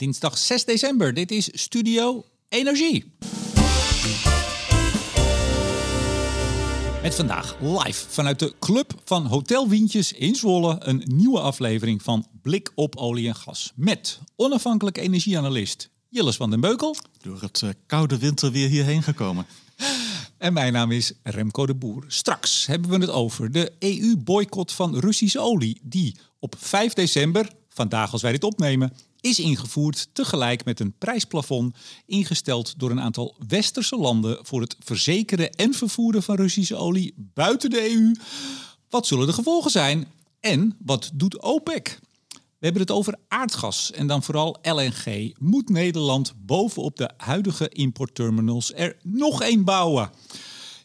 dinsdag 6 december. Dit is Studio Energie. Met vandaag live vanuit de Club van Hotel Wientjes in Zwolle een nieuwe aflevering van Blik op olie en gas. Met onafhankelijk energieanalist Jilles van den Beukel. Door het uh, koude winterweer hierheen gekomen. En mijn naam is Remco de Boer. Straks hebben we het over de EU-boycott van Russische olie, die op 5 december, vandaag als wij dit opnemen, is ingevoerd tegelijk met een prijsplafond ingesteld door een aantal westerse landen voor het verzekeren en vervoeren van Russische olie buiten de EU. Wat zullen de gevolgen zijn? En wat doet OPEC? We hebben het over aardgas en dan vooral LNG. Moet Nederland bovenop de huidige importterminals er nog één bouwen?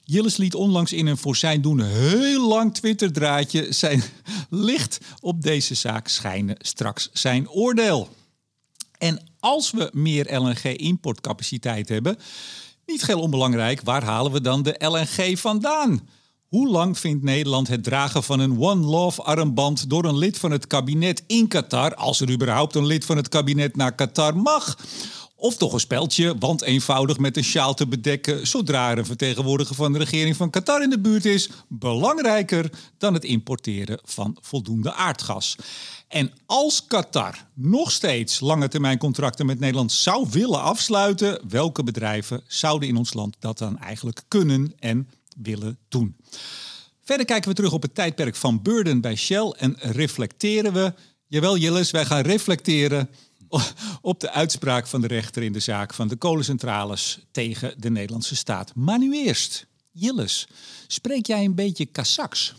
Jillis liet onlangs in een voor zijn doen heel lang Twitter-draadje zijn licht op deze zaak schijnen straks zijn oordeel. En als we meer LNG-importcapaciteit hebben, niet heel onbelangrijk, waar halen we dan de LNG vandaan? Hoe lang vindt Nederland het dragen van een One Love armband door een lid van het kabinet in Qatar, als er überhaupt een lid van het kabinet naar Qatar mag? Of toch een speldje, want eenvoudig met een sjaal te bedekken zodra er een vertegenwoordiger van de regering van Qatar in de buurt is, belangrijker dan het importeren van voldoende aardgas. En als Qatar nog steeds lange termijn contracten met Nederland zou willen afsluiten, welke bedrijven zouden in ons land dat dan eigenlijk kunnen en willen doen? Verder kijken we terug op het tijdperk van Burden bij Shell en reflecteren we, jawel Jillis, wij gaan reflecteren op de uitspraak van de rechter in de zaak van de kolencentrales tegen de Nederlandse staat. Maar nu eerst, Jillis, spreek jij een beetje Kazaks?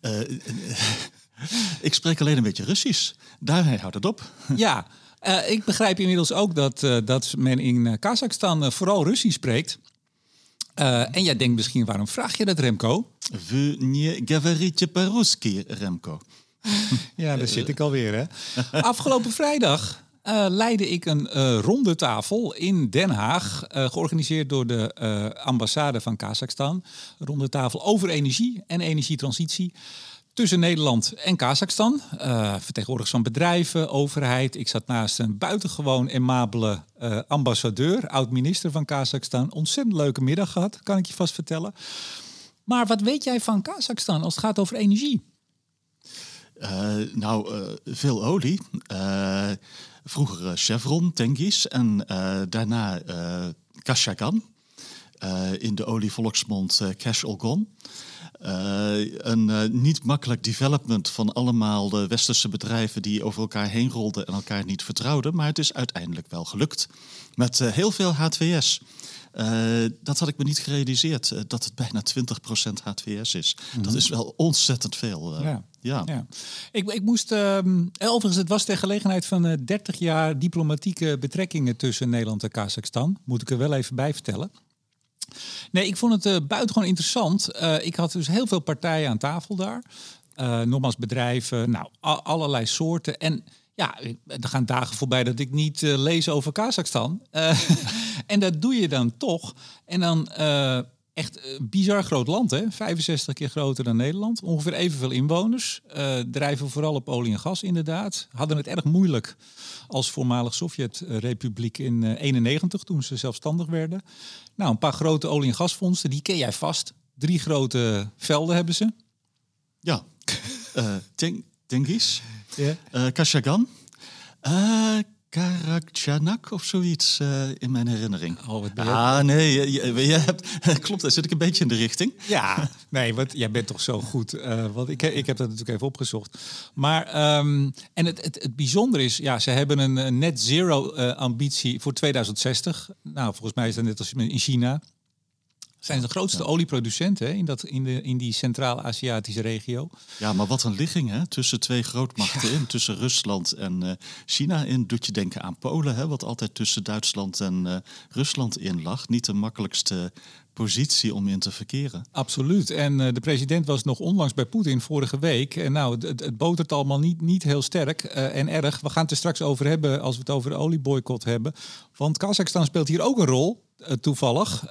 Uh, ik spreek alleen een beetje Russisch. Daarmee houdt het op. Ja, uh, ik begrijp inmiddels ook dat, uh, dat men in Kazachstan vooral Russisch spreekt. en jij denkt misschien, waarom vraag je dat, Remco? We не говорите по-русски, Remco. ja, daar zit ik alweer. Hè. Afgelopen vrijdag uh, leidde ik een uh, ronde tafel in Den Haag, uh, georganiseerd door de ambassade van Kazachstan. Een ronde tafel over energie en energietransitie tussen Nederland en Kazachstan. vertegenwoordigers van bedrijven, overheid. Ik zat naast een buitengewoon emabele ambassadeur, oud-minister van Kazachstan. Ontzettend leuke middag gehad, kan ik je vast vertellen. Maar wat weet jij van Kazachstan als het gaat over energie? Uh, nou, uh, veel olie. Uh, vroeger Chevron, Tengiz en daarna Kashagan. in de olievolksmond Cash Olgon. een niet makkelijk development van allemaal de westerse bedrijven die over elkaar heen rolden en elkaar niet vertrouwden. Maar het is uiteindelijk wel gelukt. Met heel veel HTWS. Uh, dat had ik me niet gerealiseerd, uh, dat het bijna 20% HTWS is. Mm -hmm. Dat is wel ontzettend veel. Uh, ja. Ja. ja. Ik, ik moest, overigens, het was ter gelegenheid van 30 jaar diplomatieke betrekkingen tussen Nederland en Kazachstan. Moet ik er wel even bij vertellen. Nee, ik vond het uh, buitengewoon interessant. ik had dus heel veel partijen aan tafel daar. nogmaals bedrijven, nou, allerlei soorten. En ja, er gaan dagen voorbij dat ik niet uh, lees over Kazachstan. Uh, en dat doe je dan toch. En dan uh, echt bizar groot land, hè? 65 keer groter dan Nederland. Ongeveer evenveel inwoners. drijven vooral op olie en gas, inderdaad. Hadden het erg moeilijk als voormalig Sovjet-republiek in 91, toen ze zelfstandig werden. Nou, een paar grote olie- en gasfondsen, die ken jij vast. Drie grote velden hebben ze. Ja, uh, Tengiz. Ja. Uh, Kashagan. Uh, Karakchanak of zoiets uh, in mijn herinnering. Oh, wat ben je... Ah, nee, je, je, je hebt, klopt, daar zit ik een beetje in de richting. Ja, nee, want jij bent toch zo goed. Uh, want ik, ik heb dat natuurlijk even opgezocht. Maar, um, en het, het, het bijzondere is, ja, ze hebben een net zero uh, ambitie voor 2060. Nou, volgens mij is dat net als in China zijn de grootste olieproducenten in, dat, in, de, in die Centraal-Aziatische regio. Ja, maar wat een ligging hè? tussen twee grootmachten ja. in, tussen Rusland en uh, China in. Doet je denken aan Polen, hè? wat altijd tussen Duitsland en uh, Rusland in lag. Niet de makkelijkste positie om in te verkeren. Absoluut. En uh, de president was nog onlangs bij Poetin vorige week. En nou, het, het botert allemaal niet, niet heel sterk uh, en erg. We gaan het er straks over hebben als we het over de olieboycott hebben. Want Kazachstan speelt hier ook een rol. Uh, toevallig.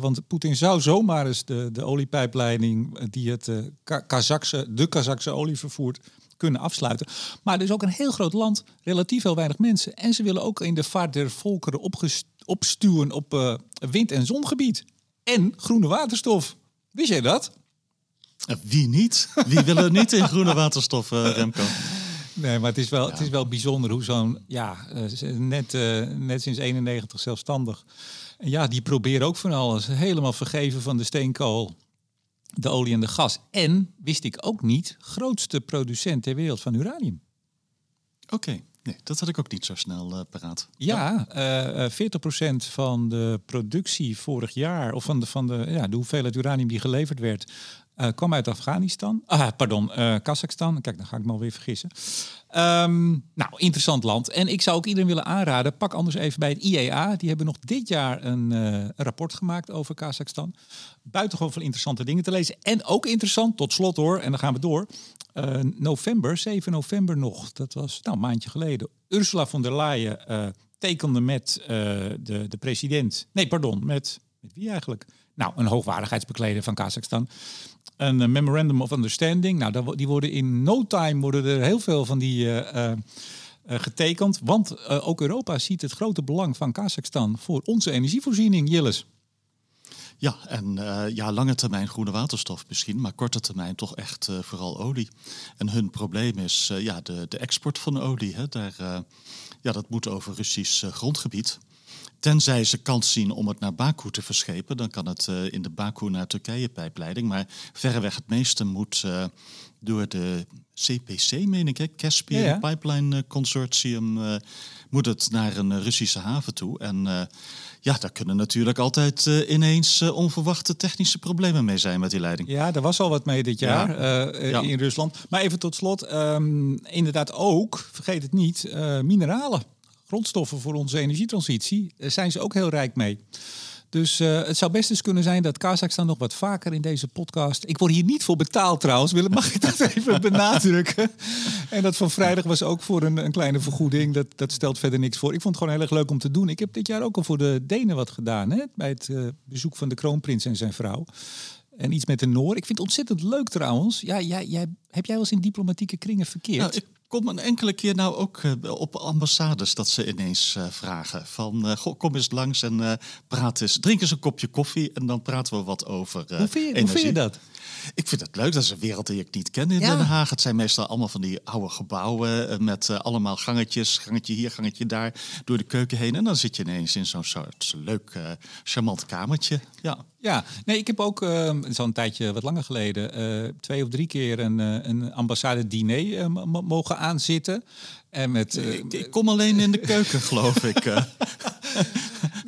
want Poetin zou zomaar eens de, de oliepijpleiding die het Kazakse, de Kazakse olie vervoert, kunnen afsluiten. Maar er is ook een heel groot land, relatief heel weinig mensen. En ze willen ook in de vaart der volkeren opstuwen op eh, wind- en zongebied. En groene waterstof. Wist jij dat? Eh, Wie niet? Wie wil er niet in groene waterstof, eh, Remco? Nee, maar het is wel, het is wel bijzonder hoe zo'n, ja, eh, net, eh, net sinds 91 zelfstandig. Ja, die proberen ook van alles. Helemaal vergeven van de steenkool, de olie en de gas. En, wist ik ook niet, grootste producent ter wereld van uranium. Oké, nee, dat had ik ook niet zo snel eh, paraat. Ja, eh, eh, 40% van de productie vorig jaar, of van de, van de, ja, de hoeveelheid uranium die geleverd werd, eh, kwam uit Afghanistan. Ah, pardon, eh Kazachstan. Kijk, dan ga ik me alweer vergissen. Ehm, nou, interessant land. En ik zou ook iedereen willen aanraden, pak anders even bij het IEA. Die hebben nog dit jaar een, eh, een rapport gemaakt over Kazachstan. Buitengewoon veel interessante dingen te lezen. En ook interessant, tot slot hoor, en dan gaan we door. Eh, november, 7 november nog, dat was nou, een maandje geleden. Ursula von der Leyen eh, tekende met de, de president. Nee, pardon, met, met wie eigenlijk? Nou, een hoogwaardigheidsbekleder van Kazachstan. Een eh, memorandum of understanding. Nou, die worden in no time worden er heel veel van die eh, eh, getekend. Want ook Europa ziet het grote belang van Kazachstan voor onze energievoorziening, Jilles. Ja, en ja, lange termijn groene waterstof misschien, maar korte termijn toch echt vooral olie. En hun probleem is ja, de, de export van olie. Hè. Daar, ja, dat moet over Russisch grondgebied. Tenzij ze kans zien om het naar Baku te verschepen, dan kan het eh, in de Baku naar Turkije pijpleiding. Maar verreweg het meeste moet eh, door de CPC, meen ik, hè, Caspian Ja, ja. Pipeline eh, Consortium, moet het naar een Russische haven toe. En ja, daar kunnen natuurlijk altijd ineens onverwachte technische problemen mee zijn met die leiding. Ja, er was al wat mee dit jaar Ja. Ja. in Rusland. Maar even tot slot, ehm, inderdaad ook, vergeet het niet, mineralen. Grondstoffen voor onze energietransitie, daar zijn ze ook heel rijk mee. Dus eh, het zou best eens kunnen zijn dat Kazachstan nog wat vaker in deze podcast... Ik word hier niet voor betaald trouwens, Willem, mag ik dat even benadrukken? En dat van vrijdag was ook voor een, een kleine vergoeding. Dat, dat stelt verder niks voor. Ik vond het gewoon heel erg leuk om te doen. Ik heb dit jaar ook al voor de Denen wat gedaan. Hè? Bij het eh, bezoek van de kroonprins en zijn vrouw. En iets met de Noor. Ik vind het ontzettend leuk trouwens. Ja, jij, jij, heb jij wel eens in diplomatieke kringen verkeerd? Nou, ik kom een enkele keer nou ook eh, op ambassades dat ze ineens eh, vragen van eh, goh, kom eens langs en praat eens, drink eens een kopje koffie en dan praten we wat over hoe, vind je, hoe vind je dat? Ik vind het leuk, dat is een wereld die ik niet ken in Ja. Den Haag. Het zijn meestal allemaal van die oude gebouwen eh, met eh, allemaal gangetjes, gangetje hier, gangetje daar, door de keuken heen. En dan zit je ineens in zo'n soort leuk, eh, charmant kamertje. Ja. Ja, nee, ik heb ook, eh, al een tijdje wat langer geleden, eh, twee of drie keer een, eh, een ambassade diner mo- mogen aanzitten. En met, Ik, ik kom alleen in de keuken, geloof ik.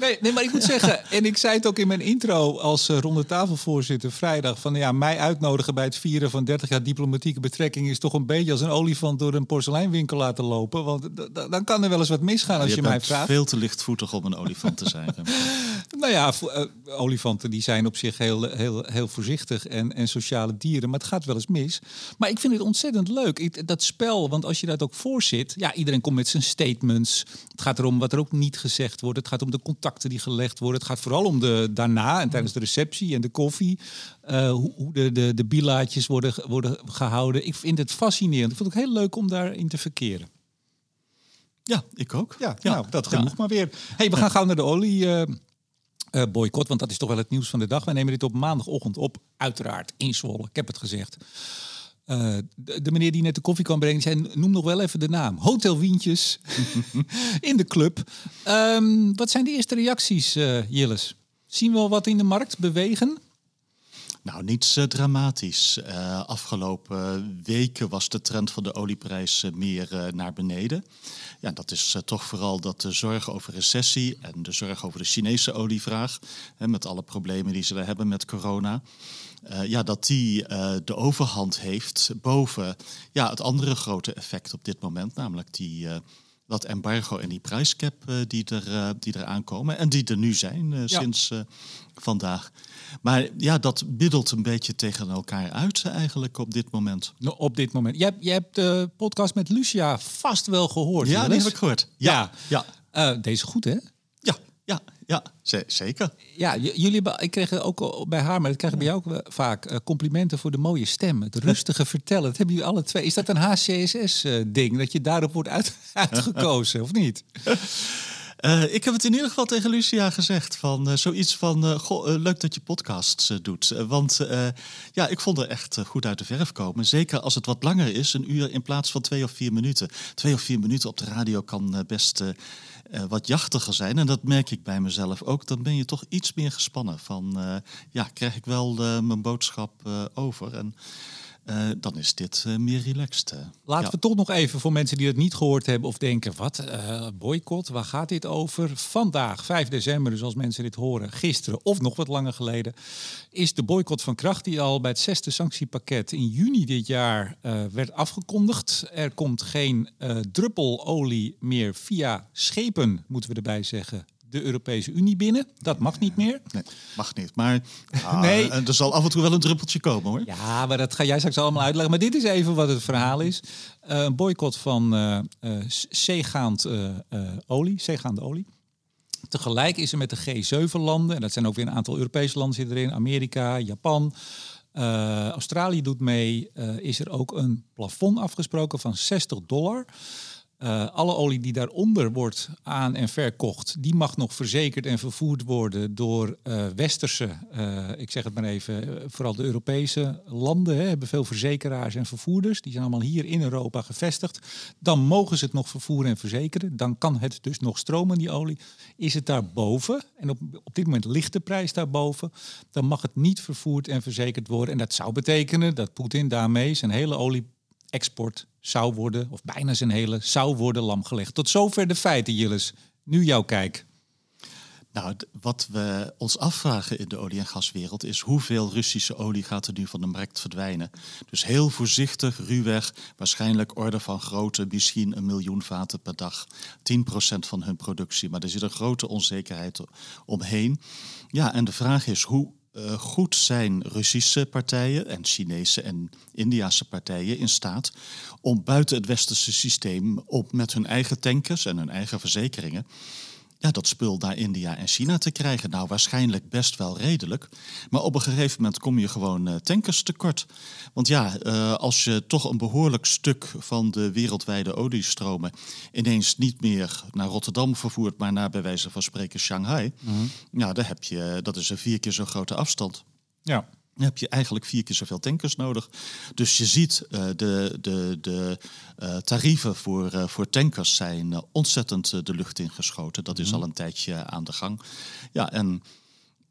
eh. Nee, nee, maar ik moet zeggen, en ik zei het ook in mijn intro als uh, ronde tafelvoorzitter vrijdag, van ja, mij uitnodigen bij het vieren van 30 jaar diplomatieke betrekking is toch een beetje als een olifant door een porseleinwinkel laten lopen. Want dan kan er wel eens wat misgaan als je, je mij bent vraagt. veel te lichtvoetig om een olifant te zijn. Nou ja, eh, olifanten die zijn op zich heel, heel, heel voorzichtig en, en sociale dieren, maar het gaat wel eens mis. Maar ik vind het ontzettend leuk, ik- dat spel, want als je dat ook voor zit, ja, iedereen komt met zijn statements. Het gaat erom wat er ook niet gezegd wordt. Het gaat om de contacten die gelegd worden. Het gaat vooral om de daarna en tijdens de receptie en de koffie. eh, hoe hoe de, de, de bilaatjes worden, worden gehouden. Ik vind het fascinerend. Ik vind het ook heel leuk om daarin te verkeren. Ja, ik ook. Ja, nou, dat genoeg maar weer. Hey, we gaan gauw naar de olie. eh, boycott, want dat is toch wel het nieuws van de dag. Wij nemen dit op maandagochtend op, uiteraard in Zwolle. Ik heb het gezegd. Eh, de, de meneer die net de koffie kwam brengen, die zei: noem nog wel even de naam. Hotel Wientjes in de club. Ehm, wat zijn de eerste reacties, eh Jilles? Zien we al wat in de markt bewegen? Nou, niets eh, dramatisch. Eh, afgelopen weken was de trend van de olieprijs meer eh, naar beneden. Ja, dat is eh, toch vooral dat de zorg over recessie en de zorg over de Chinese olievraag, hè, met alle problemen die ze daar hebben met corona, eh, ja, dat die eh, de overhand heeft boven ja, het andere grote effect op dit moment, namelijk die, eh, dat embargo en die prijscap die, er, die er aankomen en die er nu zijn Ja. sinds vandaag. Maar ja, dat biddelt een beetje tegen elkaar uit eigenlijk op dit moment. Nou, op dit moment. Jij, hebt- jij hebt de podcast met Lucia vast wel gehoord. Ja, die heb ik gehoord. Ja. ja. Eh, deze goed, hè? Ja, Ja, ja zeker. Ja, jullie ik kreeg ook bij haar, maar dat krijgen bij jou ook vaak eh, complimenten voor de mooie stem. Het rustige vertellen. Dat hebben jullie alle twee. Is dat een HCSS-ding, eh, dat je daarop wordt uit, uitgekozen, of niet? Uh, ik heb het in ieder geval tegen Lucia gezegd. Van uh, zoiets van uh, goh, leuk dat je podcasts doet. want ja, ik vond er echt goed uit de verf komen. Zeker als het wat langer is, een uur in plaats van twee of vier minuten. Twee of vier minuten op de radio kan best wat jachtiger zijn. En dat merk ik bij mezelf ook. Dan ben je toch iets meer gespannen. Van ja, krijg ik wel mijn boodschap over. En uh, dan is dit uh, meer relaxed. Uh. Laten ja. we toch nog even voor mensen die het niet gehoord hebben of denken: wat, boycott, waar gaat dit over? Vandaag, 5 december, dus als mensen dit horen, gisteren of nog wat langer geleden, is de boycott van kracht die al bij het zesde sanctiepakket in juni dit jaar werd afgekondigd. Er komt geen druppel olie meer via schepen, moeten we erbij zeggen, de Europese Unie binnen. Dat mag niet meer. Nee, mag niet. Maar ah, nee. er zal af en toe wel een druppeltje komen hoor. Ja, maar dat ga jij straks allemaal uitleggen. Maar dit is even wat het verhaal is. Uh, een boycott van uh, uh, zeegaand olie, zeegaande olie. Tegelijk is er met de G7-landen, en dat zijn ook weer een aantal Europese landen zitten erin, Amerika, Japan, Australië doet mee, is er ook een plafond afgesproken van 60 dollar. Uh, alle olie die daaronder wordt aan- en verkocht, die mag nog verzekerd en vervoerd worden door uh, westerse, uh, ik zeg het maar even, vooral de Europese landen hè, hebben veel verzekeraars en vervoerders. Die zijn allemaal hier in Europa gevestigd. Dan mogen ze het nog vervoeren en verzekeren. Dan kan het dus nog stromen, die olie. Is het daarboven, en op, op dit moment ligt de prijs daarboven, dan mag het niet vervoerd en verzekerd worden. En dat zou betekenen dat Poetin daarmee zijn hele olie export zou worden, of bijna zijn hele, zou worden lamgelegd. Tot zover de feiten, Jilles. Nu jouw kijk. Nou, wat we ons afvragen in de olie- en gaswereld is hoeveel Russische olie gaat er nu van de markt verdwijnen. Dus heel voorzichtig, ruwweg, waarschijnlijk orde van grootte, misschien een miljoen vaten per dag. 10% van hun productie, maar er zit een grote onzekerheid omheen. Ja, en de vraag is hoe uh, goed zijn Russische partijen en Chinese en Indiase partijen in staat om buiten het westerse systeem op met hun eigen tankers en hun eigen verzekeringen ja, dat spul naar India en China te krijgen. Nou, waarschijnlijk best wel redelijk. Maar op een gegeven moment kom je gewoon uh, tankers tekort. Want ja, uh, als je toch een behoorlijk stuk van de wereldwijde oliestromen ineens niet meer naar Rotterdam vervoert, maar naar bij wijze van spreken Shanghai, mm ja, dan heb je, dat is een vier keer zo'n grote afstand. Ja heb je eigenlijk vier keer zoveel tankers nodig. Dus je ziet uh, de, de, de uh, tarieven voor, uh, voor tankers zijn ontzettend de lucht ingeschoten. Dat is mhm. al een tijdje aan de gang. Ja, en eh,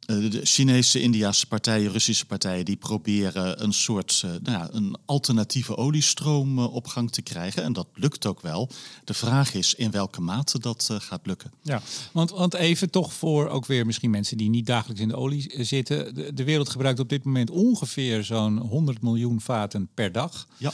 de Chinese, Indiase partijen, Russische partijen, die proberen een soort uh, nou ja, een alternatieve oliestroom uh, op gang te krijgen. En dat lukt ook wel. De vraag is in welke mate dat gaat lukken. Ja, want, want even toch voor ook weer misschien mensen die niet dagelijks in de olie zitten. De, de wereld gebruikt op dit moment ongeveer zo'n 100 miljoen vaten per dag. Ja.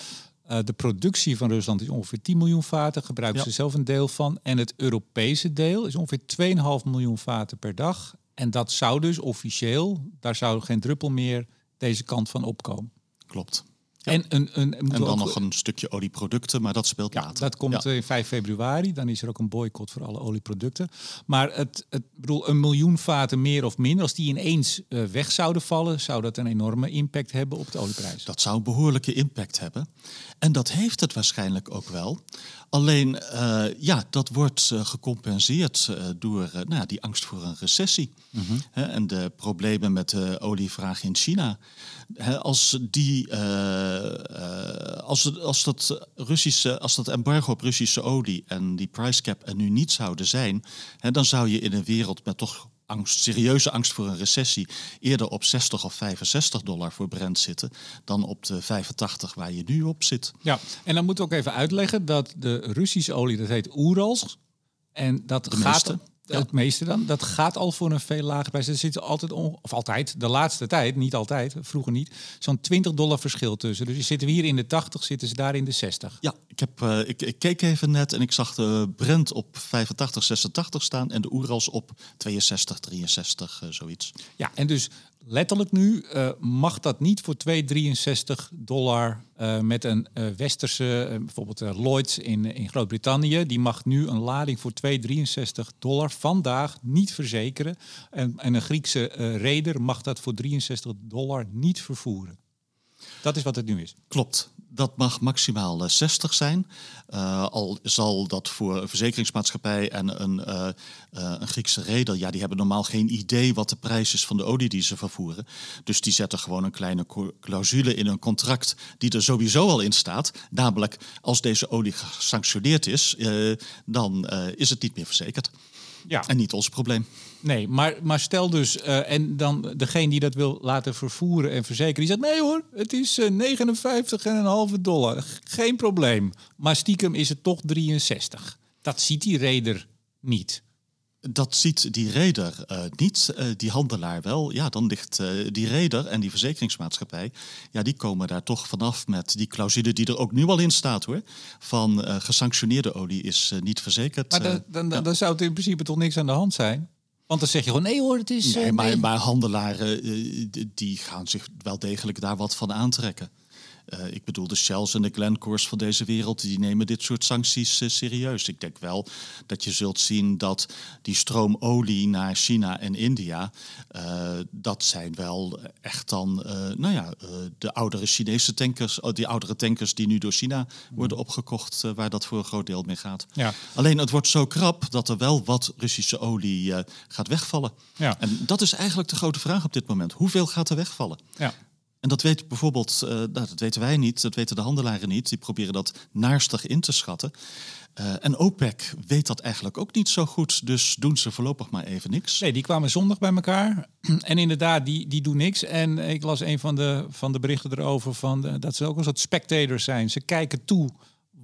de productie van Rusland is ongeveer 10 miljoen vaten, gebruiken ja. ze zelf een deel van. En het Europese deel is ongeveer 2,5 miljoen vaten per dag. En dat zou dus officieel, daar zou geen druppel meer deze kant van opkomen. Klopt. En, een, een, en dan nog een stukje olieproducten, maar dat speelt ja, later. Dat komt in 5 februari, dan is er ook een boycott voor alle olieproducten. Maar het, het bedoel, een miljoen vaten meer of minder, als die ineens uh, weg zouden vallen, zou dat een enorme impact hebben op de olieprijs. Dat zou een behoorlijke impact hebben. En dat heeft het waarschijnlijk ook wel. Alleen, uh, ja, dat wordt uh, gecompenseerd uh, door nou, die angst voor een recessie. Mm -hmm. en de problemen met de olievraag in China. als, die, als, als, dat Russische, als dat embargo op Russische olie en die price cap er nu niet zouden zijn, dan zou je in een wereld met toch angst, serieuze angst voor een recessie eerder op 60 of 65 dollar voor Brent zitten dan op de 85 waar je nu op zit. Ja, en dan moeten we ook even uitleggen dat de Russische olie, dat heet Oerals. En dat de gaat. Meeste. Het meeste dan, dat gaat al voor een veel lager prijs. Er zit altijd, of altijd, de laatste tijd, niet altijd, vroeger niet, zo'n 20 dollar verschil tussen. Dus zitten we hier in de 80, zitten ze daar in de 60. Ja, ik, heb, uh, ik, ik, keek even net en ik zag de Brent op 85, 86 staan en de Oerals op 62, 63, uh, zoiets. Ja, en dus letterlijk nu uh, mag dat niet voor 2,63 dollar uh, met een uh, westerse, bijvoorbeeld Lloyds in, in Groot-Brittannië. Die mag nu een lading voor 2,63 dollar vandaag niet verzekeren. En, en een Griekse reder mag dat voor 63 dollar niet vervoeren. Dat is wat het nu is. Klopt dat mag maximaal 60 eh, zijn. Uh, al zal dat voor een verzekeringsmaatschappij en een, uh, een Griekse reder, ja, die hebben normaal geen idee wat de prijs is van de olie die ze vervoeren. Dus die zetten gewoon een kleine clausule in een contract die er sowieso al in staat. Namelijk, als deze olie gesanctioneerd is, dan is het niet meer verzekerd. Ja. En niet ons probleem. Nee, maar, maar stel dus, uh, en dan degene die dat wil laten vervoeren en verzekeren, die zegt nee hoor, het is uh, eh, 59,5 dollar, geen probleem. Maar stiekem is het toch 63. Dat ziet die reder niet. Dat ziet die reder uh, niet, uh, die handelaar wel. Ja, dan ligt uh, die reder en die verzekeringsmaatschappij, ja, die komen daar toch vanaf met die clausule die er ook nu al in staat hoor. Van gesanctioneerde olie is niet verzekerd. Maar dan, dan, dan, zou het in principe toch niks aan de hand zijn? Want dan zeg je gewoon, nee hoor, het is... Nee, maar, maar handelaren die gaan zich wel degelijk daar wat van aantrekken. Uh, ik bedoel, de Shells en de Glencores van deze wereld, die nemen dit soort sancties uh, serieus. Ik denk wel dat je zult zien dat die stroom olie naar China en India, uh, dat zijn wel echt dan, nou ja, de oudere Chinese tankers, oh, die oudere tankers die nu door China worden opgekocht, waar dat voor een groot deel mee gaat. Ja. Alleen het wordt zo krap dat er wel wat Russische olie gaat wegvallen. Ja. En dat is eigenlijk de grote vraag op dit moment. Hoeveel gaat er wegvallen? Ja. En dat weet bijvoorbeeld, uh, nou, dat weten wij niet, dat weten de handelaren niet. Die proberen dat naarstig in te schatten. Uh, en OPEC weet dat eigenlijk ook niet zo goed, dus doen ze voorlopig maar even niks. Nee, die kwamen zondag bij elkaar en inderdaad, die, die doen niks. En ik las een van de, van de berichten erover van de, dat ze ook een soort spectators zijn. Ze kijken toe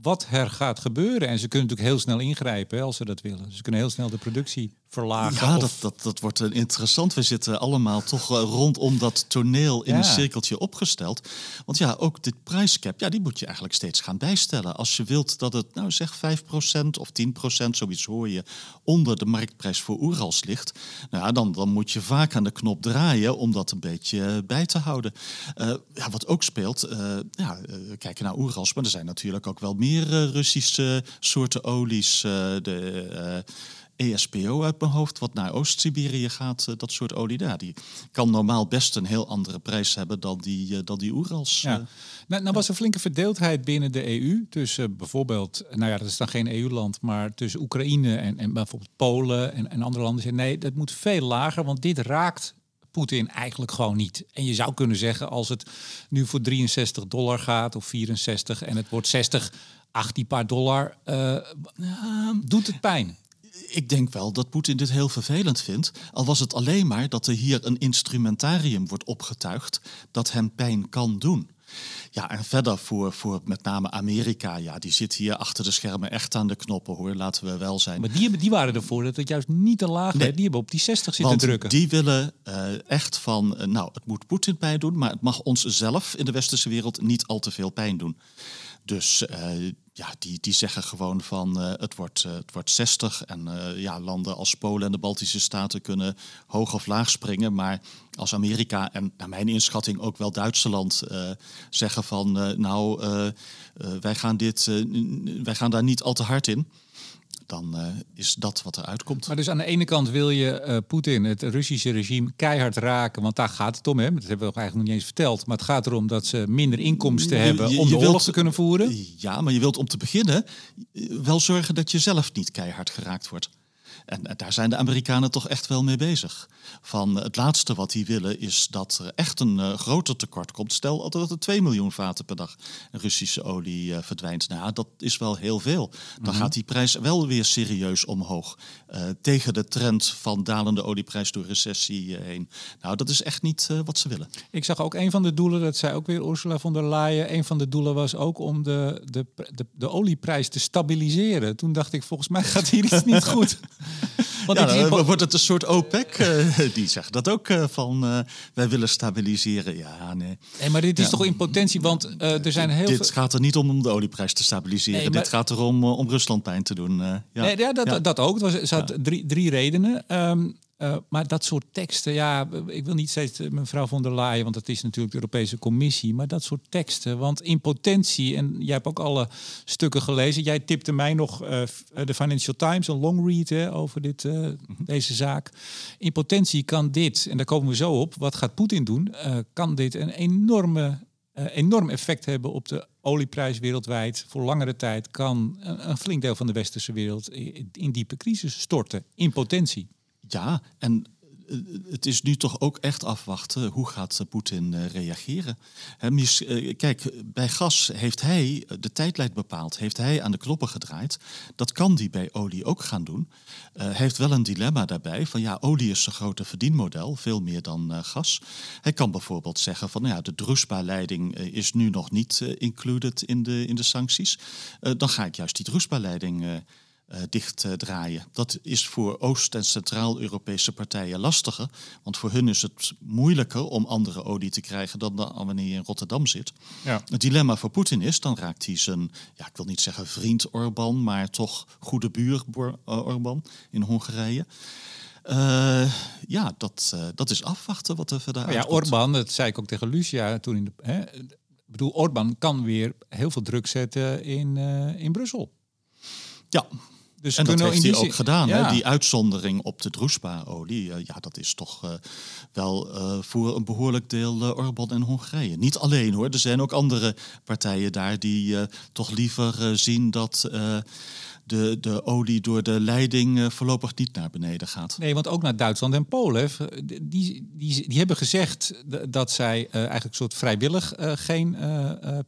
wat er gaat gebeuren. En ze kunnen natuurlijk heel snel ingrijpen als ze dat willen. Ze kunnen heel snel de productie verlagen. Ja, dat, dat, dat wordt interessant. We zitten allemaal toch eh, rondom dat toneel in een cirkeltje opgesteld. Want ja, ook dit prijscap, ja, die moet je eigenlijk steeds gaan bijstellen. Als je wilt dat het, nou zeg 5% of 10%, zoiets hoor je, onder de marktprijs voor Oerals ligt. Nou ja, dan, dan moet je vaak aan de knop draaien om dat een beetje eh, bij te houden. Uh, ja, wat ook speelt, uh, ja, we kijken naar Oerals, maar er zijn natuurlijk ook wel meer Russische soorten olies. de ESPO uit mijn hoofd, wat naar Oost-Siberië gaat, uh, dat soort olie. Ja, die kan normaal best een heel andere prijs hebben dan die, uh, dan die Oerals. Ja. Uh, nou, nou was er flinke verdeeldheid binnen de EU. Tussen bijvoorbeeld, nou ja, dat is dan geen EU-land, maar tussen Oekraïne en, en bijvoorbeeld Polen en, en andere landen. Nee, dat moet veel lager, want dit raakt Poetin eigenlijk gewoon niet. En je zou kunnen zeggen, als het nu voor 63 dollar gaat of 64 en het wordt 60, 18 paar dollar, doet het pijn ik denk wel dat Poetin dit heel vervelend vindt. Al was het alleen maar dat er hier een instrumentarium wordt opgetuigd dat hem pijn kan doen. Ja, en verder voor, voor met name Amerika, ja, die zit hier achter de schermen echt aan de knoppen hoor, laten we wel zijn. Maar die, die waren ervoor dat het juist niet te laag nee, Die hebben op die 60 zitten drukken. Die willen uh, echt van, uh, nou, het moet Poetin pijn doen, maar het mag ons zelf in de westerse wereld niet al te veel pijn doen. Dus uh, ja, die, die zeggen gewoon van uh, het, wordt, uh, het wordt 60. En uh, ja, landen als Polen en de Baltische Staten kunnen hoog of laag springen. Maar als Amerika en naar mijn inschatting ook wel Duitsland zeggen van nou, wij, gaan dit, wij gaan daar niet al te hard in dan uh, is dat wat er uitkomt. Maar dus aan de ene kant wil je uh, Poetin, het Russische regime, keihard raken. Want daar gaat het om. Hè? Dat hebben we eigenlijk nog niet eens verteld. Maar het gaat erom dat ze minder inkomsten hebben om de oorlog te kunnen voeren. Ja, maar je wilt om te beginnen wel zorgen dat je zelf niet keihard geraakt wordt. En daar zijn de Amerikanen toch echt wel mee bezig. Van het laatste wat die willen is dat er echt een uh, groter tekort komt. Stel dat er 2 miljoen vaten per dag Russische olie uh, verdwijnt. Nou, dat is wel heel veel. Dan mhm. gaat die prijs wel weer serieus omhoog. Uh, tegen de trend van dalende olieprijs door recessie heen. Nou, dat is echt niet wat ze willen. Ik zag ook een van de doelen, dat zei ook weer Ursula von der Leyen. Een van de doelen was ook om de, de, de, de olieprijs te stabiliseren. Toen dacht ik, volgens mij gaat hier iets niet goed. Want ja, dan wordt het een soort OPEC. Uh, die zegt dat ook uh, van uh, wij willen stabiliseren. Ja, nee. nee maar dit is toch in potentie, want er zijn heel Dit gaat er niet om om de olieprijs te stabiliseren. Nee, maar... Dit gaat erom om Rusland pijn te doen. ja. Nee, ja, dat, dat ook. Er zat drie, drie redenen. Um, Uh, maar dat soort teksten, ja, ik wil niet steeds mevrouw von der Leyen, want dat is natuurlijk de Europese Commissie, maar dat soort teksten, want in potentie, en jij hebt ook alle stukken gelezen, jij tipte mij nog uh, de Financial Times, een long read hè, over dit, uh, mm -hmm. deze zaak. In potentie kan dit, en daar komen we zo op, wat gaat Poetin doen, kan dit een enorme enorm effect hebben op de olieprijs wereldwijd. Voor langere tijd kan een, een flink deel van de westerse wereld in, in diepe crisis storten, in potentie. Ja, en eh, het is nu toch ook echt afwachten hoe gaat Poetin eh, reageren. Eh, kijk, bij gas heeft hij de tijdlijn bepaald, heeft hij aan de knoppen gedraaid. Dat kan hij bij olie ook gaan doen. Hij heeft wel een dilemma daarbij van ja, olie is zijn grote verdienmodel, veel meer dan gas. Hij kan bijvoorbeeld zeggen van nou ja, de Druspa-leiding is nu nog niet included in de, in de sancties. dan ga ik juist die Druspa-leiding uh, dichtdraaien. dat is voor Oost- en Centraal-Europese partijen lastiger. Want voor hun is het moeilijker om andere olie te krijgen dan, wanneer je in Rotterdam zit. Ja. Het dilemma voor Poetin is, dan raakt hij zijn, ja, ik wil niet zeggen vriend Orbán, maar toch goede buur uh, Orbán in Hongarije. Uh, ja, dat, uh, dat is afwachten wat er verder Ja, Orbán, dat zei ik ook tegen Lucia toen in de. Hè, ik bedoel, Orbán kan weer heel veel druk zetten in, uh, in Brussel. Ja, dus en dat heeft hij ook gedaan. Hè? Die uitzondering op de Druspa-olie, uh, ja, dat is toch uh, wel uh, voor een behoorlijk deel Orbán en Hongarije. Niet alleen hoor, er zijn ook andere partijen daar die toch liever zien dat de, de olie door de leiding voorlopig niet naar beneden gaat. Nee, want ook naar Duitsland en Polen, die, die, die hebben gezegd dat zij eigenlijk een soort vrijwillig geen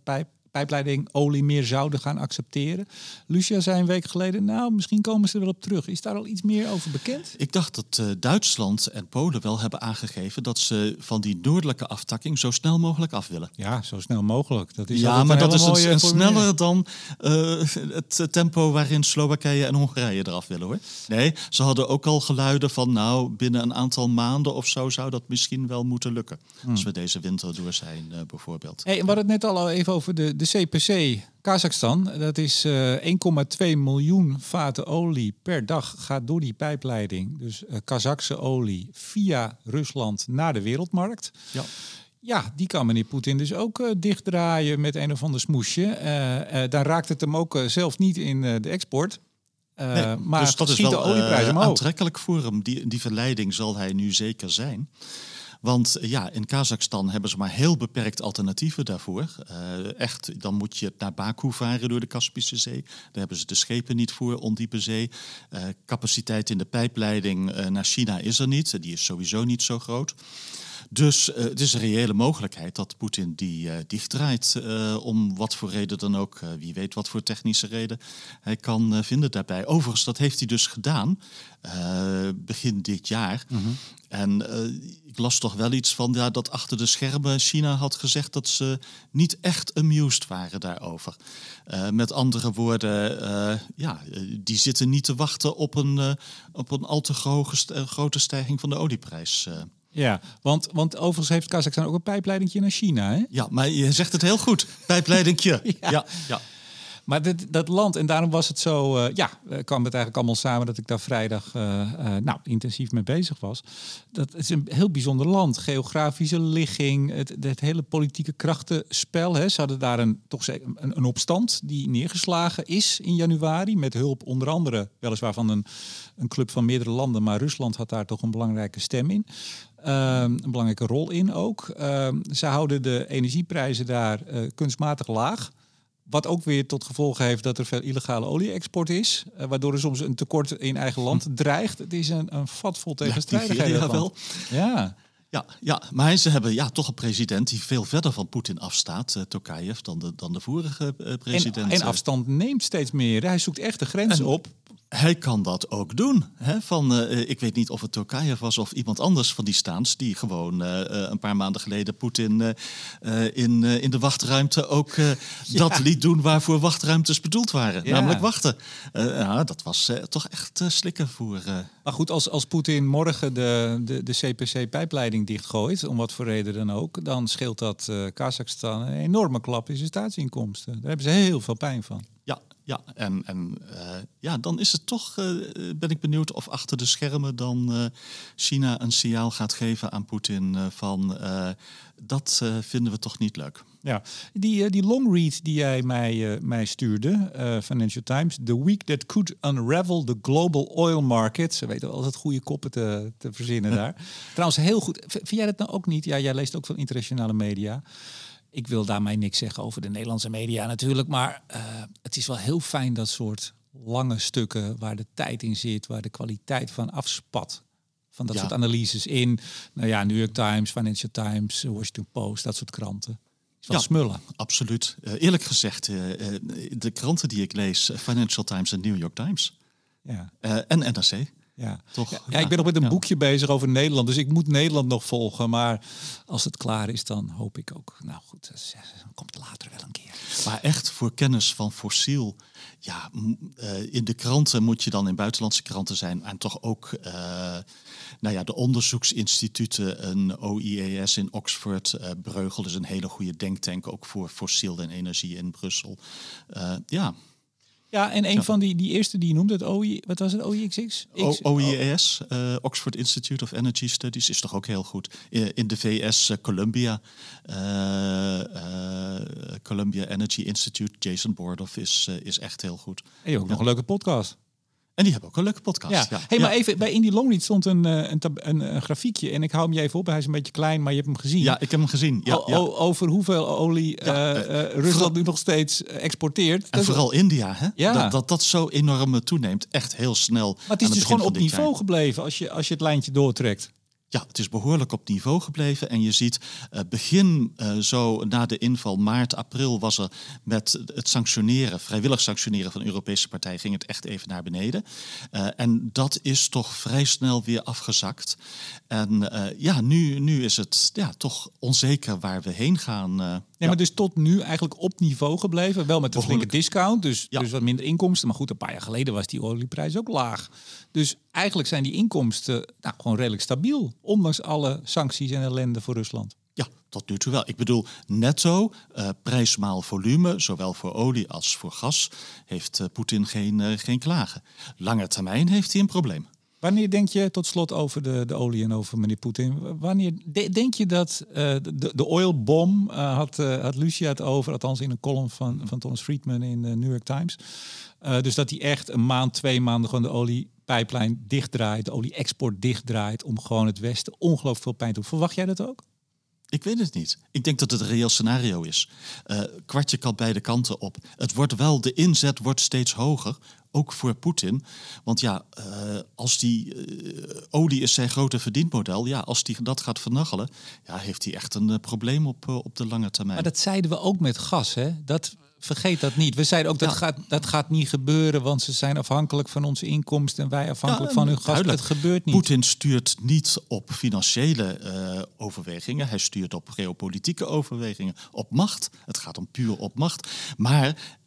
pijp pijpleiding olie meer zouden gaan accepteren. Lucia zei een week geleden, nou, misschien komen ze er wel op terug. Is daar al iets meer over bekend? Ik dacht dat uh, Duitsland en Polen wel hebben aangegeven dat ze van die noordelijke aftakking zo snel mogelijk af willen. Ja, zo snel mogelijk. Dat is ja, maar dat is een, een sneller dan uh, het tempo waarin Slowakije en Hongarije eraf willen hoor. Nee, ze hadden ook al geluiden van nou, binnen een aantal maanden of zo zou dat misschien wel moeten lukken. Hmm. Als we deze winter door zijn uh, bijvoorbeeld. Hey, we hadden het net al even over de, de CPC Kazachstan. Dat is uh, eh, 1,2 miljoen vaten olie per dag gaat door die pijpleiding. Dus uh, Kazachse olie via Rusland naar de wereldmarkt. Ja. Ja, die kan meneer Poetin dus ook uh, dichtdraaien met een of ander smoesje. dan raakt het hem ook zelf niet in de export. Nee, maar dus dat is wel de olieprijs aantrekkelijk voor hem. Die, die verleiding zal hij nu zeker zijn. Want eh, ja, in Kazachstan hebben ze maar heel beperkt alternatieven daarvoor. Uh, echt, dan moet je naar Baku varen door de Kaspische Zee. Daar hebben ze de schepen niet voor, ondiepe zee. Uh, capaciteit in de pijpleiding naar China is er niet. Die is sowieso niet zo groot. Dus uh, het is een reële mogelijkheid dat Poetin die uh, dichtdraait. Uh, om wat voor reden dan ook. wie weet wat voor technische reden hij kan vinden daarbij. Overigens, dat heeft hij dus gedaan begin dit jaar. Mm -hmm. En ik las toch wel iets van ja, dat achter de schermen China had gezegd dat ze niet echt amused waren daarover. met andere woorden, ja, die zitten niet te wachten op een, op een al te grote stijging van de olieprijs. Ja, want, want overigens heeft Kazachstan ook een pijpleidingje naar China. Hè? Ja, maar je zegt het heel goed. Pijpleidingje. ja. ja. Maar dit, dat land, en daarom was het zo, uh, ja, kwam het eigenlijk allemaal samen dat ik daar vrijdag uh, uh, nou, intensief mee bezig was. Dat is een heel bijzonder land. Geografische ligging, het, het hele politieke krachtenspel. Hè. Ze hadden daar een, toch een, een opstand die neergeslagen is in januari. Met hulp onder andere, weliswaar van een, een club van meerdere landen, maar Rusland had daar toch een belangrijke stem in. Um, een belangrijke rol in ook. Um, ze houden de energieprijzen daar uh, kunstmatig laag. Wat ook weer tot gevolg heeft dat er veel illegale olie-export is. Uh, waardoor er soms een tekort in eigen land hm. dreigt. Het is een, een vat vol tegenstrijdigheden. Ja, wel. Ja. Ja, ja, maar ze hebben ja, toch een president die veel verder van Poetin afstaat, uh, Tokayev, dan de, dan de vorige uh, president. En, en, afstand neemt steeds meer. Hij zoekt echt de grens op hij kan dat ook doen. Hè? Van, uh, ik weet niet of het Tokayev was of iemand anders van die staans... die gewoon uh, een paar maanden geleden Poetin uh, in, in de wachtruimte ook ja. dat liet doen... waarvoor wachtruimtes bedoeld waren, ja. namelijk wachten. ja, dat was toch echt slikken voor... Maar goed, als, als Poetin morgen de, de, de CPC-pijpleiding dichtgooit... om wat voor reden dan ook... dan scheelt dat Kazachstan een enorme klap in zijn staatsinkomsten. Daar hebben ze heel veel pijn van. Ja, Ja, en, en uh, ja, dan is het toch, uh, ben ik benieuwd of achter de schermen dan uh, China een signaal gaat geven aan Poetin van dat vinden we toch niet leuk. Ja, die, die long read die jij mij, mij stuurde, Financial Times, The Week That Could Unravel the Global Oil Market. Ze weten wel altijd goede koppen te, te verzinnen daar. Trouwens, heel goed. Vind jij dat nou ook niet? Ja, jij leest ook veel internationale media ik wil daarmee niks zeggen over de Nederlandse media natuurlijk, maar uh, het is wel heel fijn dat soort lange stukken waar de tijd in zit, waar de kwaliteit van afspat. Van dat soort analyses in, nou ja, New York Times, Financial Times, Washington Post, dat soort kranten. Is wel ja, smullen. Absoluut. Uh, eerlijk gezegd, uh, de kranten die ik lees, Financial Times en New York Times. Ja. en NRC. Ja. Toch? Ja, ik ben nog met een boekje bezig over Nederland, dus ik moet Nederland nog volgen. Maar als het klaar is, dan hoop ik ook. Nou goed, dan komt later wel een keer. Maar echt voor kennis van fossiel. Ja, uh, in de kranten moet je dan in buitenlandse kranten zijn. En toch ook uh, nou ja, de onderzoeksinstituten, een OIES in Oxford, uh, Breugel is een hele goede denktank ook voor fossiel en energie in Brussel. ja, ja, en een van die, die eerste die je noemde, het OI, wat was het, OIXX? OIES, uh, Oxford Institute of Energy Studies, is toch ook heel goed. In de VS, uh, Columbia, uh, Columbia Energy Institute, Jason Bordoff is, is echt heel goed. En je ook nog een leuke podcast. En die hebben ook een leuke podcast. Ja. ja. Hey, maar even, bij Indie Longread stond een, eh, een, een, een, grafiekje. En ik hou hem je even op. Hij is een beetje klein, maar je hebt hem gezien. Ja, ik heb hem gezien. Ja, over hoeveel olie uh, Rusland nu nog steeds exporteert. En vooral India, hè? Ja. Dat, dat, dat zo enorm toeneemt. Echt heel snel. Maar het is dus gewoon op niveau gebleven als je, als je het lijntje doortrekt. Ja, het is behoorlijk op niveau gebleven. En je ziet uh, begin uh, zo na de inval, maart, april, was er met het sanctioneren, vrijwillig sanctioneren van de Europese partijen, ging het echt even naar beneden. Uh, en dat is toch vrij snel weer afgezakt. En ja, nu, nu is het ja, toch onzeker waar we heen gaan. ja, maar dus tot nu eigenlijk op niveau gebleven. Wel met een flinke discount, dus, ja. dus wat minder inkomsten. Maar goed, een paar jaar geleden was die olieprijs ook laag. Dus eigenlijk zijn die inkomsten nou, gewoon redelijk stabiel, ondanks alle sancties en ellende voor Rusland. Ja, tot nu toe wel. Ik bedoel, netto, uh, prijs maal volume, zowel voor olie als voor gas, heeft Poetin geen, geen klagen. Lange termijn heeft hij een probleem. Wanneer denk je, tot slot over de, de olie en over meneer Poetin, wanneer denk je dat de, de oilbom, had, had Lucia het over, althans in een column van, van Thomas Friedman in de New York Times, dus dat hij echt een maand, twee maanden gewoon de olie pijplijn dichtdraait, de olie-export dichtdraait, om gewoon het Westen ongelooflijk veel pijn te doen. Verwacht jij dat ook? Ik weet het niet. Ik denk dat het een reëel scenario is. Uh, kwartje kan beide kanten op. Het wordt wel, de inzet wordt steeds hoger, ook voor Poetin. Want ja, uh, als die uh, olie is zijn grote verdienmodel, ja, als die dat gaat vernachelen, ja, heeft hij echt een probleem op, op de lange termijn. Maar dat zeiden we ook met gas, hè? Dat vergeet dat niet. We zeiden ook dat, gaat, dat gaat niet gebeuren, want ze zijn afhankelijk van onze inkomsten en wij afhankelijk van hun gas. Het gebeurt niet. Poetin stuurt niet op financiële uh, overwegingen, hij stuurt op geopolitieke overwegingen, op macht. Het gaat om puur op macht. Maar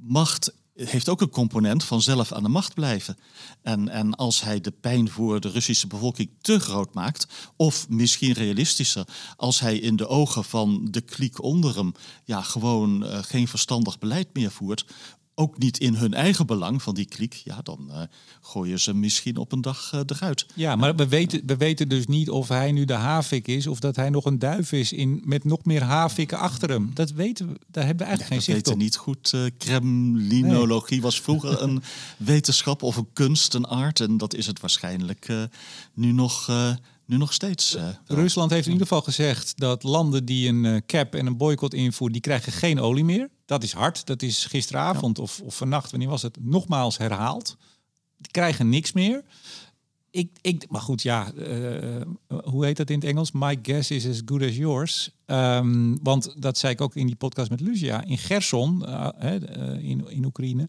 macht heeft ook een component van zelf aan de macht blijven. En, en als hij de pijn voor de Russische bevolking te groot maakt, of misschien realistischer, als hij in de ogen van de kliek onder hem ja, gewoon uh, geen verstandig beleid meer voert, ook niet in hun eigen belang van die kliek, ja, dan uh, gooien ze misschien op een dag uh, eruit. Ja, maar we weten, we weten dus niet of hij nu de havik is of dat hij nog een duif is in, met nog meer haviken achter hem. Dat weten we, daar hebben we eigenlijk geen zicht op. We weten niet goed. Uh, kremlinologie was vroeger een wetenschap of een kunst, een art. En dat is het waarschijnlijk nu nog nu nog steeds. Uh, Rusland heeft in ieder geval gezegd dat landen die een cap en een boycott invoeren, die krijgen geen olie meer. Dat is hard. Dat is gisteravond of, of vannacht, wanneer was het, nogmaals herhaald. Die krijgen niks meer. Ik, ik, maar goed, ja, uh, hoe heet dat in het Engels? My guess is as good as yours. Um, want dat zei ik ook in die podcast met Lucia. In Gerson, uh, in, in Oekraïne,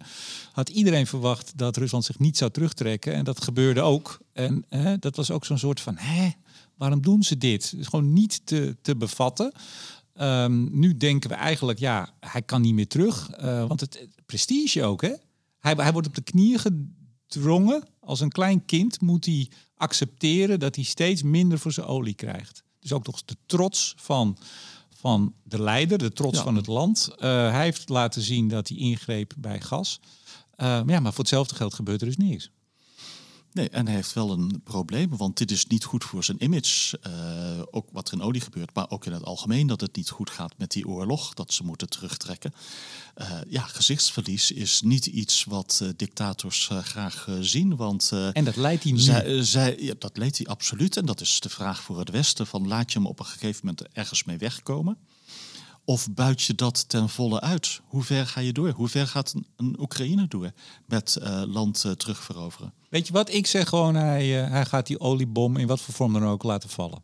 had iedereen verwacht dat Rusland zich niet zou terugtrekken. En dat gebeurde ook. En dat was ook zo'n soort van, hè, waarom doen ze dit? Het is gewoon niet te, te bevatten. Um, nu denken we eigenlijk, ja, hij kan niet meer terug. Uh, want het prestige ook, hè? Hij, hij wordt op de knieën gedrongen. Als een klein kind moet hij accepteren dat hij steeds minder voor zijn olie krijgt. Dus ook nog de trots van, van de leider, de trots Ja. van het land. Eh, hij heeft laten zien dat hij ingreep bij gas. Eh, maar ja, maar voor hetzelfde geld gebeurt er dus niks. Nee, en hij heeft wel een probleem, want dit is niet goed voor zijn image. Eh, ook wat er in olie gebeurt, maar ook in het algemeen dat het niet goed gaat met die oorlog, dat ze moeten terugtrekken. Eh, ja, gezichtsverlies is niet iets wat eh, dictators graag zien, want En dat leidt hij nu. zij, zij, ja, dat leed hij absoluut. En dat is de vraag voor het Westen: van laat je hem op een gegeven moment ergens mee wegkomen? Of buit je dat ten volle uit? Hoe ver ga je door? Hoe ver gaat een, een Oekraïne door met eh, land eh, terugveroveren? Weet je wat? Ik zeg gewoon, hij, eh, hij gaat die oliebom in wat voor vorm dan ook laten vallen.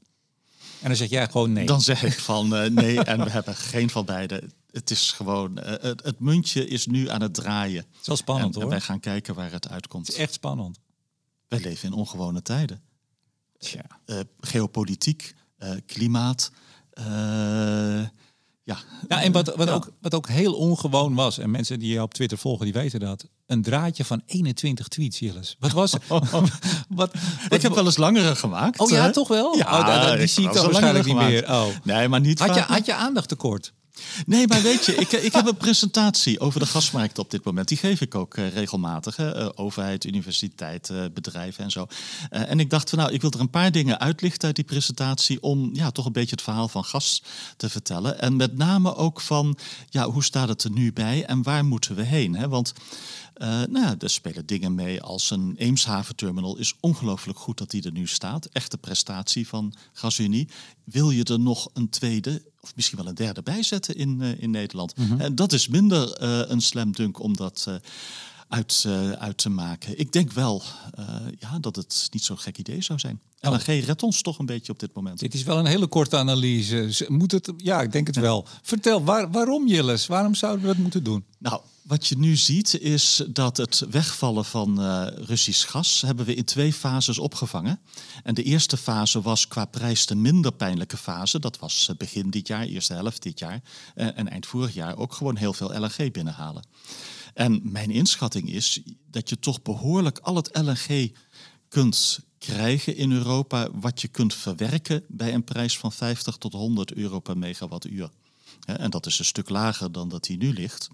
En dan zeg jij gewoon nee. Dan zeg ik van nee, en we hebben geen van beide. Het is gewoon, het, het muntje is nu aan het draaien. Het is wel spannend en, en hoor. wij gaan kijken waar het uitkomt. Het is echt spannend. Wij leven in ongewone tijden. Geopolitiek, klimaat. Ja, Ja, en wat, wat, Ja. Ook, wat ook heel ongewoon was, en mensen die je op Twitter volgen, die weten dat. Een draadje van 21 tweets, Jilles. Wat was wat, ik heb wel eens langere gemaakt. Oh ja, toch wel? Ja, oh, die zie ik dan waarschijnlijk niet meer. Oh. Nee, maar niet Had je, had je aandacht tekort? Nee, maar weet je, ik, ik heb een presentatie over de gasmarkt op dit moment. Die geef ik ook eh, regelmatig. Eh, overheid, universiteit, eh, bedrijven en zo. En ik dacht van nou, ik wil er een paar dingen uitlichten uit die presentatie... om ja, toch een beetje het verhaal van gas te vertellen. En met name ook van, ja, hoe staat het er nu bij en waar moeten we heen? Hè? Want eh, nou ja, er spelen dingen mee als een Eemshaven-terminal. is ongelooflijk goed dat die er nu staat. Echte prestatie van GasUnie. Wil je er nog een tweede of misschien wel een derde bij zetten in, eh, in Nederland? En dat is minder eh, een slam dunk om dat eh, uit, eh, uit te maken. Ik denk wel eh, ja, dat het niet zo'n gek idee zou zijn. LNG redt ons toch een beetje op dit moment. Dit is wel een hele korte analyse. Moet het, ja, ik denk het wel. Vertel, waar, waarom Jilles? Waarom zouden we dat moeten doen? Nou, wat je nu ziet is dat het wegvallen van eh, Russisch gas hebben we in twee fases opgevangen. En de eerste fase was qua prijs de minder pijnlijke fase. Dat was eh, begin dit jaar, eerste helft dit jaar. eh, en eind vorig jaar ook gewoon heel veel LNG binnenhalen. En mijn inschatting is dat je toch behoorlijk al het LNG kunt krijgen in Europa wat je kunt verwerken bij een prijs van 50 tot 100 euro per megawattuur. En dat is een stuk lager dan dat die nu ligt.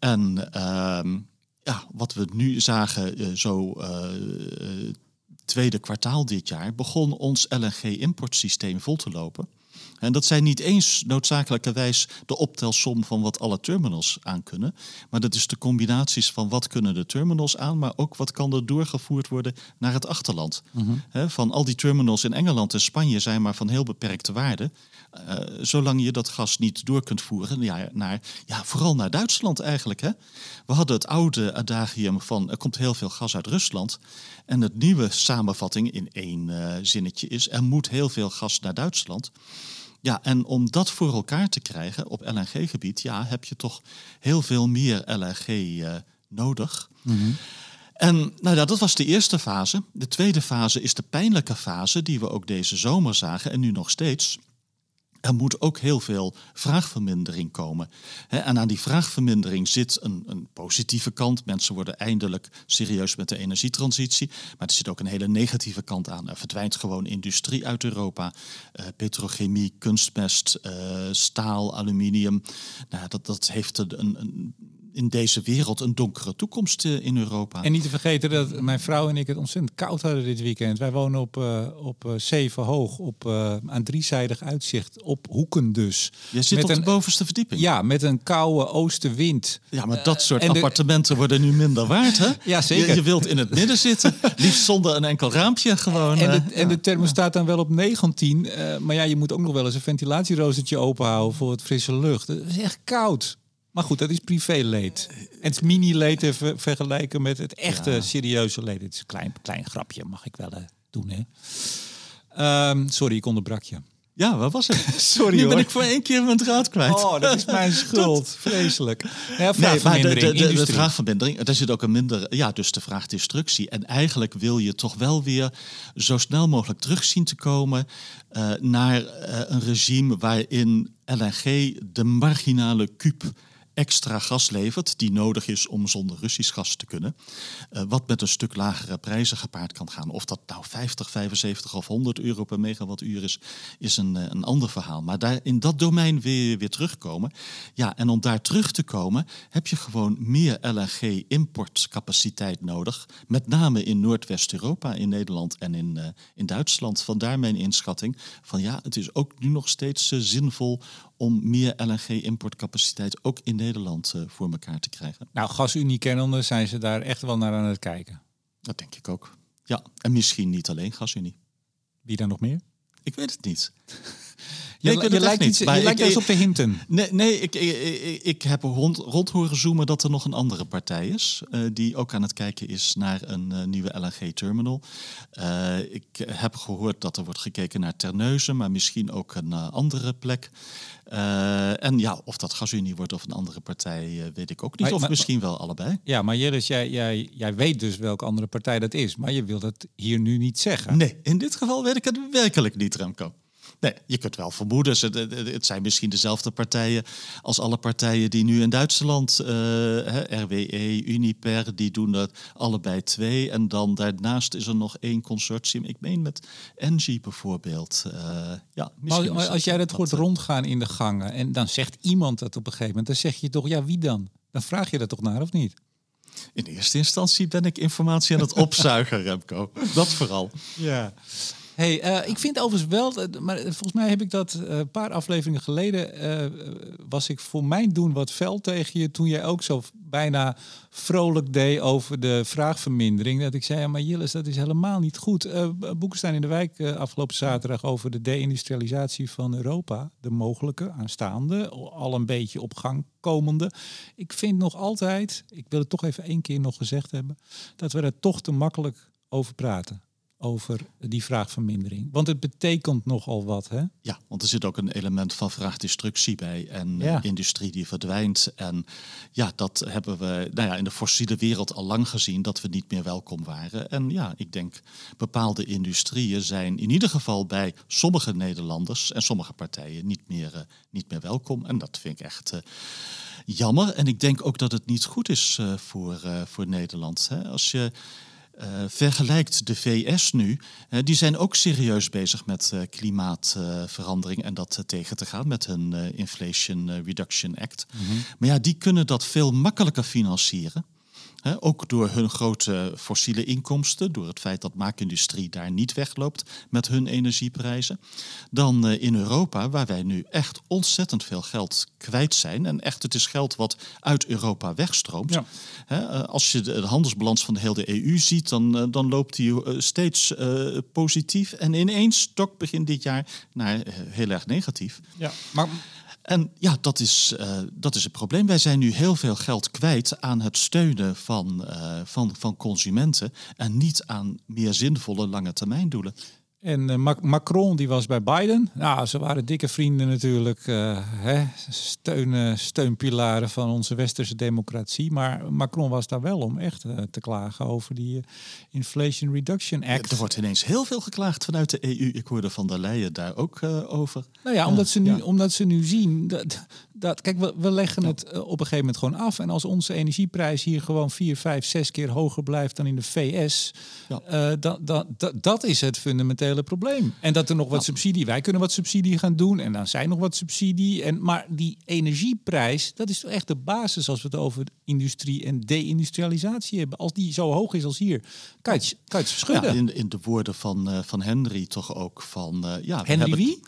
En ehm, ja, wat we nu zagen, eh, zo eh, tweede kwartaal dit jaar, begon ons LNG-importsysteem vol te lopen. En dat zijn niet eens noodzakelijkerwijs de optelsom van wat alle terminals aan kunnen. Maar dat is de combinaties van wat kunnen de terminals aan, maar ook wat kan er doorgevoerd worden naar het achterland. Hè, van al die terminals in Engeland en Spanje zijn maar van heel beperkte waarde. Eh, zolang je dat gas niet door kunt voeren ja, naar, ja, vooral naar Duitsland eigenlijk. Hè. We hadden het oude adagium van er komt heel veel gas uit Rusland. En het nieuwe samenvatting in één eh, zinnetje is er moet heel veel gas naar Duitsland. Ja, en om dat voor elkaar te krijgen op LNG-gebied, ja, heb je toch heel veel meer LNG eh, nodig. En nou ja, dat was de eerste fase. De tweede fase is de pijnlijke fase, die we ook deze zomer zagen en nu nog steeds. Er moet ook heel veel vraagvermindering komen. En aan die vraagvermindering zit een, een positieve kant. Mensen worden eindelijk serieus met de energietransitie. Maar er zit ook een hele negatieve kant aan. Er verdwijnt gewoon industrie uit Europa. Eh, petrochemie, kunstmest, eh, staal, aluminium. Nou, dat, dat heeft een, een- in deze wereld een donkere toekomst eh, in Europa. En niet te vergeten dat mijn vrouw en ik het ontzettend koud hadden dit weekend. Wij wonen op, eh op eh, zeven hoog, op, aan driezijdig uitzicht, op hoeken dus. Je zit met op een, de bovenste verdieping. Ja, met een koude oostenwind. Ja, maar dat soort de- appartementen worden nu minder waard, hè? Ja, zeker. Je, je wilt in het midden zitten, liefst zonder een enkel raampje gewoon. En de, en de thermostaat dan wel op 19. eh, maar ja, je moet ook nog wel eens een ventilatieroostertje openhouden voor het frisse lucht. Het is echt koud. Maar goed, dat is privéleed. En het mini-leed te ver- vergelijken met het echte serieuze leed. Het is een klein, klein grapje, mag ik wel eh, doen, hè? Ehm, sorry, ik onderbrak je. Ja, waar was het? Sorry nu ben ik voor één keer mijn draad kwijt. Oh, dat is mijn schuld. Vreselijk. Ja, Nou, maar de, vraagvermindering, de, de, de industrie. vraagvermindering, daar zit ook een minder, ja, dus de vraag destructie. En eigenlijk wil je toch wel weer zo snel mogelijk terug zien te komen eh, naar eh, een regime waarin LNG de marginale kuub extra gas levert die nodig is om zonder Russisch gas te kunnen. Uh, wat met een stuk lagere prijzen gepaard kan gaan. Of dat nou 50, 75 of 100 euro per megawattuur is, is een, uh, een ander verhaal. Maar daar in dat domein weer, weer terugkomen. Ja, en om daar terug te komen heb je gewoon meer LNG-importcapaciteit nodig. Met name in Noordwest-Europa, in Nederland en in, uh, in Duitsland. Vandaar mijn inschatting van ja, het is ook nu nog steeds zinvol om meer LNG-importcapaciteit ook in Nederland uh, voor elkaar te krijgen. Nou, gasunie kennende zijn ze daar echt wel naar aan het kijken. Dat denk ik ook. Ja, en misschien niet alleen gasunie. Wie dan nog meer? Ik weet het niet. Nee, je, lijkt, iets, je ik, lijkt eens op de hinten. Nee, nee ik, ik, ik, heb rond, rond horen zoomen dat er nog een andere partij is. Uh, die ook aan het kijken is naar een uh, nieuwe LNG-terminal. Uh, ik heb gehoord dat er wordt gekeken naar Terneuzen, maar misschien ook een andere plek. en ja, of dat GasUnie wordt of een andere partij, weet ik ook niet. Maar, of maar, misschien wel allebei. Ja, maar Jillis, jij, jij, jij weet dus welke andere partij dat is. Maar je wilt het hier nu niet zeggen. Nee, in dit geval weet ik het werkelijk niet, Remco. Nee, je kunt wel vermoeden, het, het zijn misschien dezelfde partijen als alle partijen die nu in Duitsland, uh, RWE, Uniper, die doen dat allebei twee. En dan daarnaast is er nog één consortium, ik meen met Engie bijvoorbeeld. Uh, ja, maar, maar als jij dat hoort rondgaan in de gangen en dan zegt iemand dat op een gegeven moment, dan zeg je toch, ja wie dan? Dan vraag je dat toch naar of niet? In eerste instantie ben ik informatie aan het opzuigen, Remco. Dat vooral. Ja. Hey, uh, ik vind overigens wel, maar volgens mij heb ik dat een uh, paar afleveringen geleden, uh, was ik voor mijn doen wat fel tegen je toen jij ook zo bijna vrolijk deed over de vraagvermindering. Dat ik zei, ja, maar Jillis, dat is helemaal niet goed. Boekenstein in de Wijk afgelopen zaterdag over de deindustrialisatie van Europa. De mogelijke, aanstaande, al een beetje op gang komende. Ik vind nog altijd, ik wil het toch even één keer nog gezegd hebben, dat we er toch te makkelijk over praten over die vraagvermindering? Want het betekent nogal wat, hè? Ja, want er zit ook een element van vraagdestructie bij en ja. industrie die verdwijnt. En ja, dat hebben we nou ja, in de fossiele wereld al lang gezien dat we niet meer welkom waren. En ja, ik denk bepaalde industrieën zijn in ieder geval bij sommige Nederlanders en sommige partijen niet meer, uh, niet meer welkom. En dat vind ik echt. Uh, jammer. En ik denk ook dat het niet goed is uh, voor, voor Nederland. Hè? Als je uh, vergelijkt de VS nu, uh, die zijn ook serieus bezig met uh, klimaatverandering en dat tegen te gaan met hun Inflation Reduction Act. Mm -hmm. Maar ja, die kunnen dat veel makkelijker financieren ook door hun grote fossiele inkomsten, door het feit dat maakindustrie daar niet wegloopt met hun energieprijzen, dan eh, in Europa, waar wij nu echt ontzettend veel geld kwijt zijn. En echt, het is geld wat uit Europa wegstroomt. Ja. Eh, als je de handelsbalans van de hele EU ziet, dan, eh, dan loopt die steeds positief. En ineens stok begin dit jaar naar heel erg negatief. Ja, maar en ja, dat is, uh, dat is het probleem. Wij zijn nu heel veel geld kwijt aan het steunen van, uh, van, van consumenten en niet aan meer zinvolle lange termijn doelen. En uh, Macron die was bij Biden. Nou, ze waren dikke vrienden natuurlijk. Uh, hè, steun, steunpilaren van onze westerse democratie. Maar Macron was daar wel om echt uh, te klagen over die Inflation Reduction Act. Ja, er wordt ineens heel veel geklaagd vanuit de EU. Ik hoorde van der Leyen daar ook over. Nou ja, omdat, ze nu, ja. omdat ze nu zien dat, dat kijk, we, we leggen het op een gegeven moment gewoon af. En als onze energieprijs hier gewoon vier, vijf, zes keer hoger blijft dan in de VS, ja. dan, dan, dat, dat is het fundamentele probleem. En dat er nog wat subsidie, wij kunnen wat subsidie gaan doen en dan zijn nog wat subsidie. En, maar die energieprijs, dat is toch echt de basis als we het over industrie en deindustrialisatie hebben. Als die zo hoog is als hier, kan je kan je het verschudden. Ja, in, in de woorden van, uh, van Henry toch ook van... Uh, ja, Henry wie?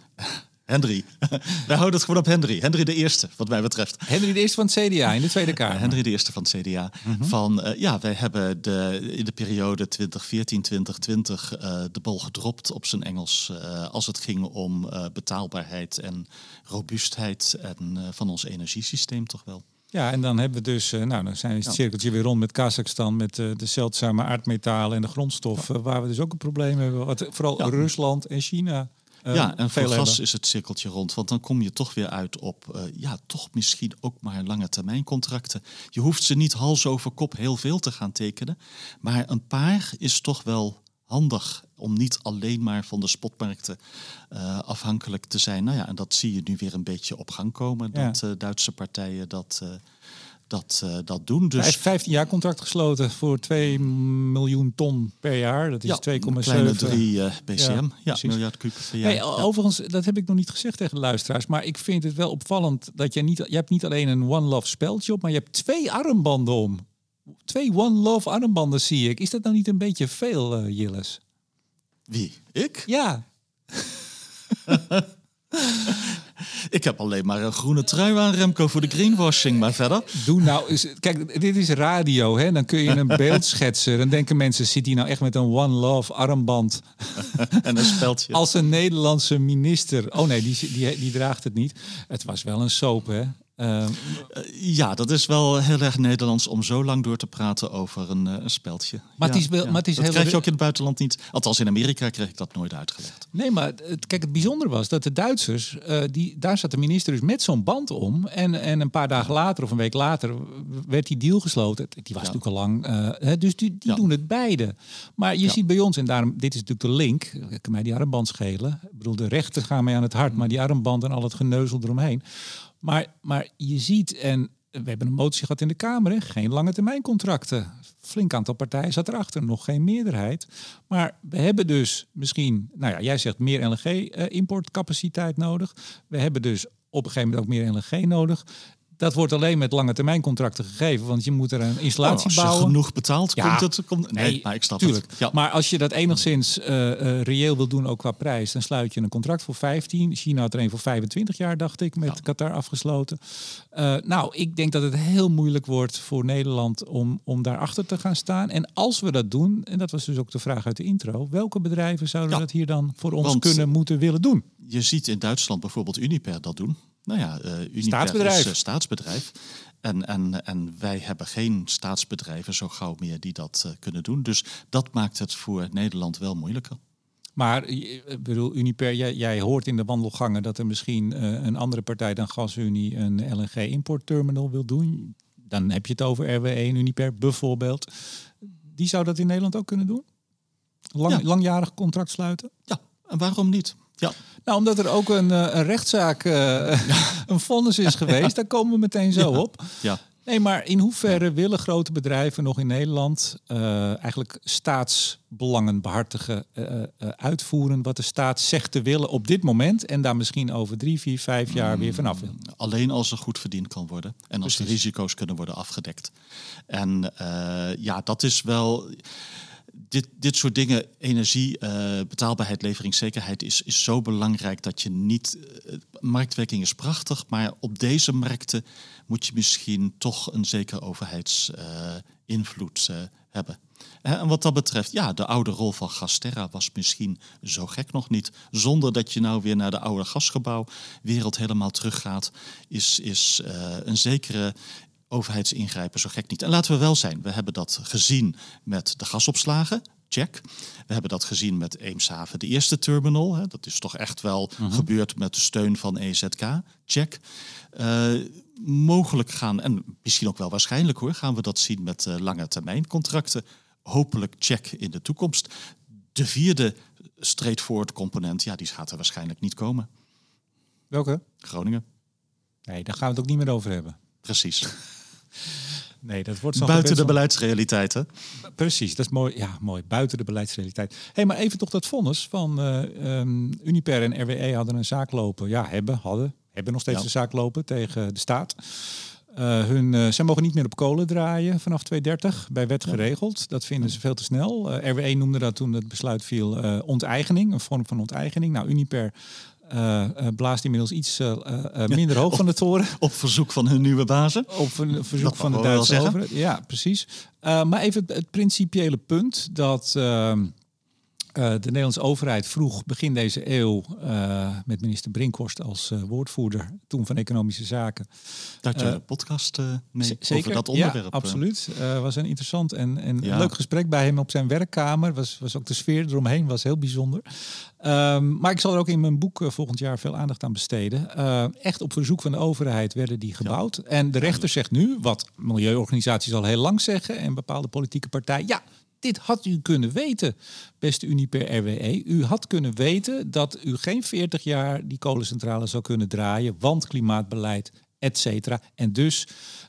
Henry. Wij houden het gewoon op Henry. Henry de Eerste, wat mij betreft. Henry de Eerste van het CDA in de Tweede Kamer. Henry de Eerste van het CDA. Mm -hmm. Van, uh, ja, wij hebben de, in de periode 2014-2020 uh, de bal gedropt op zijn Engels. Uh, als het ging om betaalbaarheid en robuustheid en, van ons energiesysteem toch wel. Ja, en dan hebben we dus, nou, dan zijn we het cirkeltje weer rond met Kazachstan, met uh, de zeldzame aardmetalen en de grondstoffen, ja. waar we dus ook een probleem hebben. Wat, vooral ja. Rusland en China. Uh, ja, en voor gas is het cirkeltje rond. Want dan kom je toch weer uit op, uh, ja, toch misschien ook maar lange termijn contracten. Je hoeft ze niet hals over kop heel veel te gaan tekenen. Maar een paar is toch wel handig om niet alleen maar van de spotmarkten uh, afhankelijk te zijn. Nou ja, en dat zie je nu weer een beetje op gang komen. Ja. Dat uh, Duitse partijen dat, uh, dat, dat doen. Dus Hij heeft 15 jaar contract gesloten voor 2 miljoen ton per jaar. Dat is ja, 2,7 kleine 3 BCM. Ja, miljard kuub per jaar. Hey, Ja. Overigens, dat heb ik nog niet gezegd tegen de luisteraars. Maar ik vind het wel opvallend dat je niet... Je hebt niet alleen een One Love speldje op, maar je hebt twee armbanden om. Twee One Love armbanden zie ik. Is dat nou niet een beetje veel, eh Jilles? Wie? Ik? Ja. Ik heb alleen maar een groene trui aan, Remco, voor de greenwashing. Maar verder. Doe nou eens. Kijk, dit is radio, hè? Dan kun je een beeld schetsen. Dan denken mensen: zit hij nou echt met een One Love armband En een speldje. als een Nederlandse minister? Oh nee, die, die, die draagt het niet. Het was wel een soap, hè? Uh, Ja, dat is wel heel erg Nederlands om zo lang door te praten over een, eh, een speldje. Maar het is wel- ja. maar het is dat heel- krijg je ook in het buitenland niet. Althans, in Amerika kreeg ik dat nooit uitgelegd. Nee, maar het, kijk, het bijzondere was dat de Duitsers, eh, die, daar zat de minister dus met zo'n band om. En, en een paar dagen later of een week later werd die deal gesloten. Die was Ja. natuurlijk al lang. eh, dus die, die doen het beide. Maar je ziet bij ons, en daarom, dit is natuurlijk de link. Ik kan mij die armband schelen. Ik bedoel, de rechten gaan mij aan het hart, maar die armband en al het geneuzel eromheen. Maar, maar je ziet, en we hebben een motie gehad in de Kamer, geen lange termijn contracten. Flink aantal partijen zat erachter, nog geen meerderheid. Maar we hebben dus misschien, nou ja, jij zegt meer LNG-importcapaciteit nodig. We hebben dus op een gegeven moment ook meer LNG nodig. Dat wordt alleen met lange termijn contracten gegeven, want je moet er een installatie Oh, als je bouwen. genoeg betaalt, Ja. komt het... Komt, nee, maar ik snap tuurlijk. het. Ja. Maar als je dat enigszins eh, eh, reëel wil doen, ook qua prijs, dan sluit je een contract voor 15. China had er een voor 25 jaar, dacht ik, met Ja. Qatar afgesloten. Eh, nou, ik denk dat het heel moeilijk wordt voor Nederland om, om daarachter te gaan staan. En als we dat doen, en dat was dus ook de vraag uit de intro, welke bedrijven zouden dat hier dan voor ons Want- kunnen, moeten, willen doen? Je ziet in Duitsland bijvoorbeeld Uniper dat doen. Nou ja, Uniper Staatsbedrijf. is eh, staatsbedrijf. En, en, en wij hebben geen staatsbedrijven zo gauw meer die dat eh, kunnen doen. Dus dat maakt het voor Nederland wel moeilijker. Maar ik bedoel, Uniper, jij, jij hoort in de wandelgangen dat er misschien een andere partij dan GasUnie een LNG-importterminal wil doen. Dan heb je het over RWE, Uniper bijvoorbeeld. Die zou dat in Nederland ook kunnen doen? Lang, Ja. Langjarig contract sluiten? Ja, en waarom niet? Ja, Nou, omdat er ook een, eh, een rechtszaak, eh, een vonnis is geweest. Daar komen we meteen zo op. ja. Nee, maar in hoeverre willen grote bedrijven nog in Nederland eh, eigenlijk staatsbelangen behartigen, eh, eh, uitvoeren wat de staat zegt te willen op dit moment en daar misschien over drie, vier, vijf jaar weer vanaf wil? Alleen als er goed verdiend kan worden en als de risico's kunnen worden afgedekt. En ja, dat is wel. Dit, dit soort dingen, energie, eh, betaalbaarheid, leveringszekerheid, is, is zo belangrijk dat je niet. eh, marktwerking is prachtig, maar op deze markten moet je misschien toch een zekere overheidsinvloed hebben. Hè, En wat dat betreft, ja, de oude rol van Gasterra was misschien zo gek nog niet. Zonder dat je nou weer naar de oude gasgebouwwereld helemaal teruggaat, is, is eh, een zekere overheidsingrijpen zo gek niet. En laten we wel zijn, we hebben dat gezien met de gasopslagen. Check. We hebben dat gezien met Eemshaven, de eerste terminal. Hè. Dat is toch echt wel gebeurd met de steun van EZK. Check. Eh, mogelijk gaan, en misschien ook wel waarschijnlijk hoor, gaan we dat zien met eh, lange termijn contracten. Hopelijk check in de toekomst. De vierde straightforward component, ja, die gaat er waarschijnlijk niet komen. Welke? Groningen, Nee, daar gaan we het ook niet meer over hebben. precies. Nee, dat wordt zo Buiten de beleidsrealiteit, hè? Precies, dat is mooi. Ja, mooi. Buiten de beleidsrealiteit. hey, maar even toch dat vonnis van ehm, Uniper en RWE hadden een zaak lopen. Ja, hebben, hadden, hebben nog steeds Ja. een zaak lopen tegen de staat. Eh, hun, eh, zij mogen niet meer op kolen draaien vanaf 2030, bij wet geregeld. Dat vinden ze veel te snel. RWE noemde dat toen het besluit viel onteigening, een vorm van onteigening. Nou, Uniper eh, blaast inmiddels iets eh, minder hoog van de toren. Op verzoek van hun nieuwe bazen. Op een verzoek Dat van de Duitse overheid. Ja, precies. Uh, maar even het, het principiële punt dat uh, uh, de Nederlandse overheid vroeg begin deze eeuw uh, met minister Brinkhorst als uh, woordvoerder toen van Economische Zaken. Dat je een podcast mee zeker, over dat onderwerp. Ja, absoluut. Was een interessant en, en Ja. leuk gesprek bij hem op zijn werkkamer. Was, was ook de sfeer eromheen was heel bijzonder. Um, maar ik zal er ook in mijn boek volgend jaar veel aandacht aan besteden. Echt op verzoek van de overheid werden die gebouwd. Ja. En de rechter zegt nu, wat milieuorganisaties al heel lang zeggen en bepaalde politieke partijen, ja, dit had u kunnen weten, beste Uniper RWE. U had kunnen weten dat u geen 40 jaar die kolencentrale zou kunnen draaien, want klimaatbeleid, et cetera. En dus,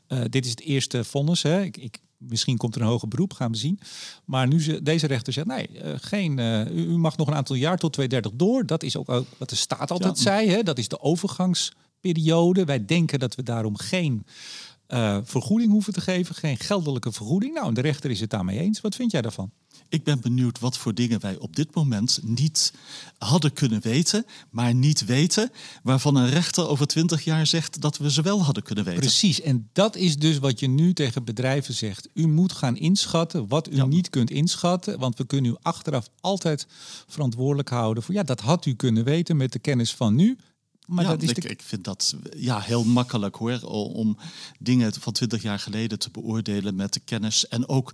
uh, dit is het eerste vonnis. Hè. Ik, ik, misschien komt er een hoger beroep, gaan we zien. Maar nu ze, deze rechter zegt, nee, uh, geen, uh, u mag nog een aantal jaar tot 2030 door. Dat is ook, ook wat de staat altijd ja. zei. Hè. Dat is de overgangsperiode. Wij denken dat we daarom geen uh, vergoeding hoeven te geven, geen geldelijke vergoeding. Nou, en de rechter is het daarmee eens. Wat vind jij daarvan? Ik ben benieuwd wat voor dingen wij op dit moment niet hadden kunnen weten, maar niet weten, waarvan een rechter over twintig jaar zegt dat we ze wel hadden kunnen weten. Precies, en dat is dus wat je nu tegen bedrijven zegt. U moet gaan inschatten wat u ja. niet kunt inschatten, want we kunnen u achteraf altijd verantwoordelijk houden voor ja, dat had u kunnen weten met de kennis van nu. Maar ja, dat is ik, de... ik vind dat ja, heel makkelijk hoor, om dingen van twintig jaar geleden te beoordelen met de kennis en ook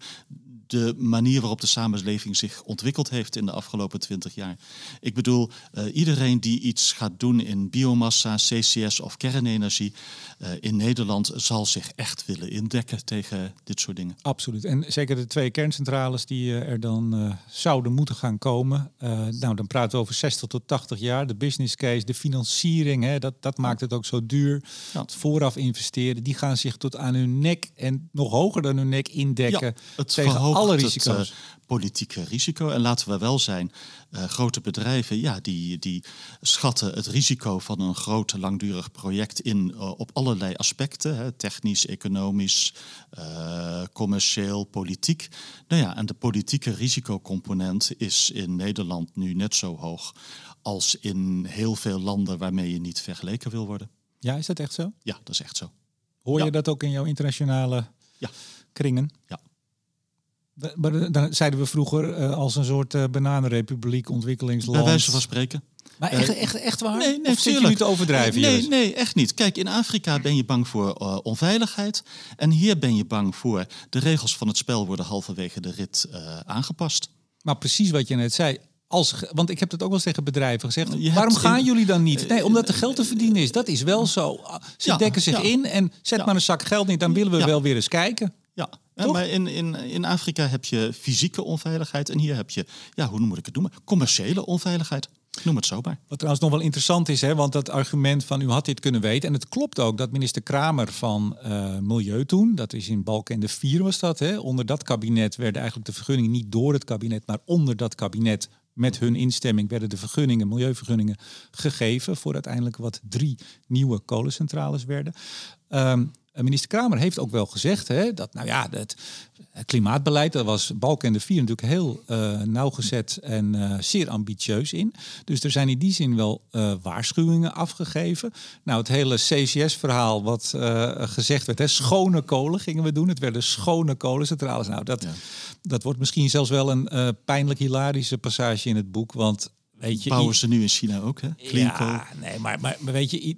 de manier waarop de samenleving zich ontwikkeld heeft in de afgelopen twintig jaar. Ik bedoel, uh, iedereen die iets gaat doen in biomassa, CCS of kernenergie uh, in Nederland zal zich echt willen indekken tegen dit soort dingen. Absoluut. En zeker de twee kerncentrales die uh, er dan zouden moeten gaan komen. nou, dan praten we over 60 tot 80 jaar. De business case, de financiering, hè, dat, dat maakt het ook zo duur. Ja. Het vooraf investeren, die gaan zich tot aan hun nek en nog hoger dan hun nek indekken. Ja, tegen alle risico's. Het, politieke risico. En laten we wel zijn, uh, grote bedrijven, ja, die, die schatten het risico van een groot langdurig project in uh, op allerlei aspecten. Hè, technisch, economisch, commercieel, politiek. Nou ja, en de politieke risicocomponent is in Nederland nu net zo hoog als in heel veel landen waarmee je niet vergeleken wil worden. Ja, is dat echt zo? Ja, dat is echt zo. Hoor ja. je dat ook in jouw internationale ja. kringen? Ja. Dan zeiden we vroeger uh, als een soort uh, bananenrepubliek, ontwikkelingsland. Bij wijze van spreken. Maar echt, echt, echt waar? Nee, nee, of zit je nu te overdrijven? Nee, nee, echt niet. Kijk, in Afrika ben je bang voor uh, onveiligheid. En hier ben je bang voor de regels van het spel worden halverwege de rit aangepast. Maar precies wat je net zei. Als, want ik heb dat ook wel eens tegen bedrijven gezegd. Je waarom gaan in, jullie dan niet? Nee, omdat er geld te verdienen is. Dat is wel zo. Ze ja, dekken zich ja. in en zet maar een zak geld niet. Dan willen we wel weer eens kijken. Ja, ja, maar in, in, in Afrika heb je fysieke onveiligheid en hier heb je, ja, hoe moet ik het noemen? Commerciële onveiligheid. Noem het zo maar. Wat trouwens nog wel interessant is, hè, want dat argument van u had dit kunnen weten. En het klopt ook dat minister Kramer van uh, Milieu toen, dat is in Balken de 4 was dat, hè, onder dat kabinet werden eigenlijk de vergunningen niet door het kabinet, maar onder dat kabinet met hun instemming werden de vergunningen, milieuvergunningen, gegeven voor uiteindelijk wat drie nieuwe kolencentrales werden. Um, minister Kramer heeft ook wel gezegd hè, dat, nou ja, het klimaatbeleid, daar was Balken 4 natuurlijk heel uh, nauwgezet en uh, zeer ambitieus in. Dus er zijn in die zin wel uh, waarschuwingen afgegeven. Nou, het hele CCS-verhaal wat gezegd werd, hè, schone kolen gingen we doen. Het werden schone kolencentrales. Nou, dat, ja. dat wordt misschien zelfs wel een pijnlijk hilarische passage in het boek, want Weet je, Bouwen ze nu in China ook, hè? Ja, nee, maar, maar, maar weet je,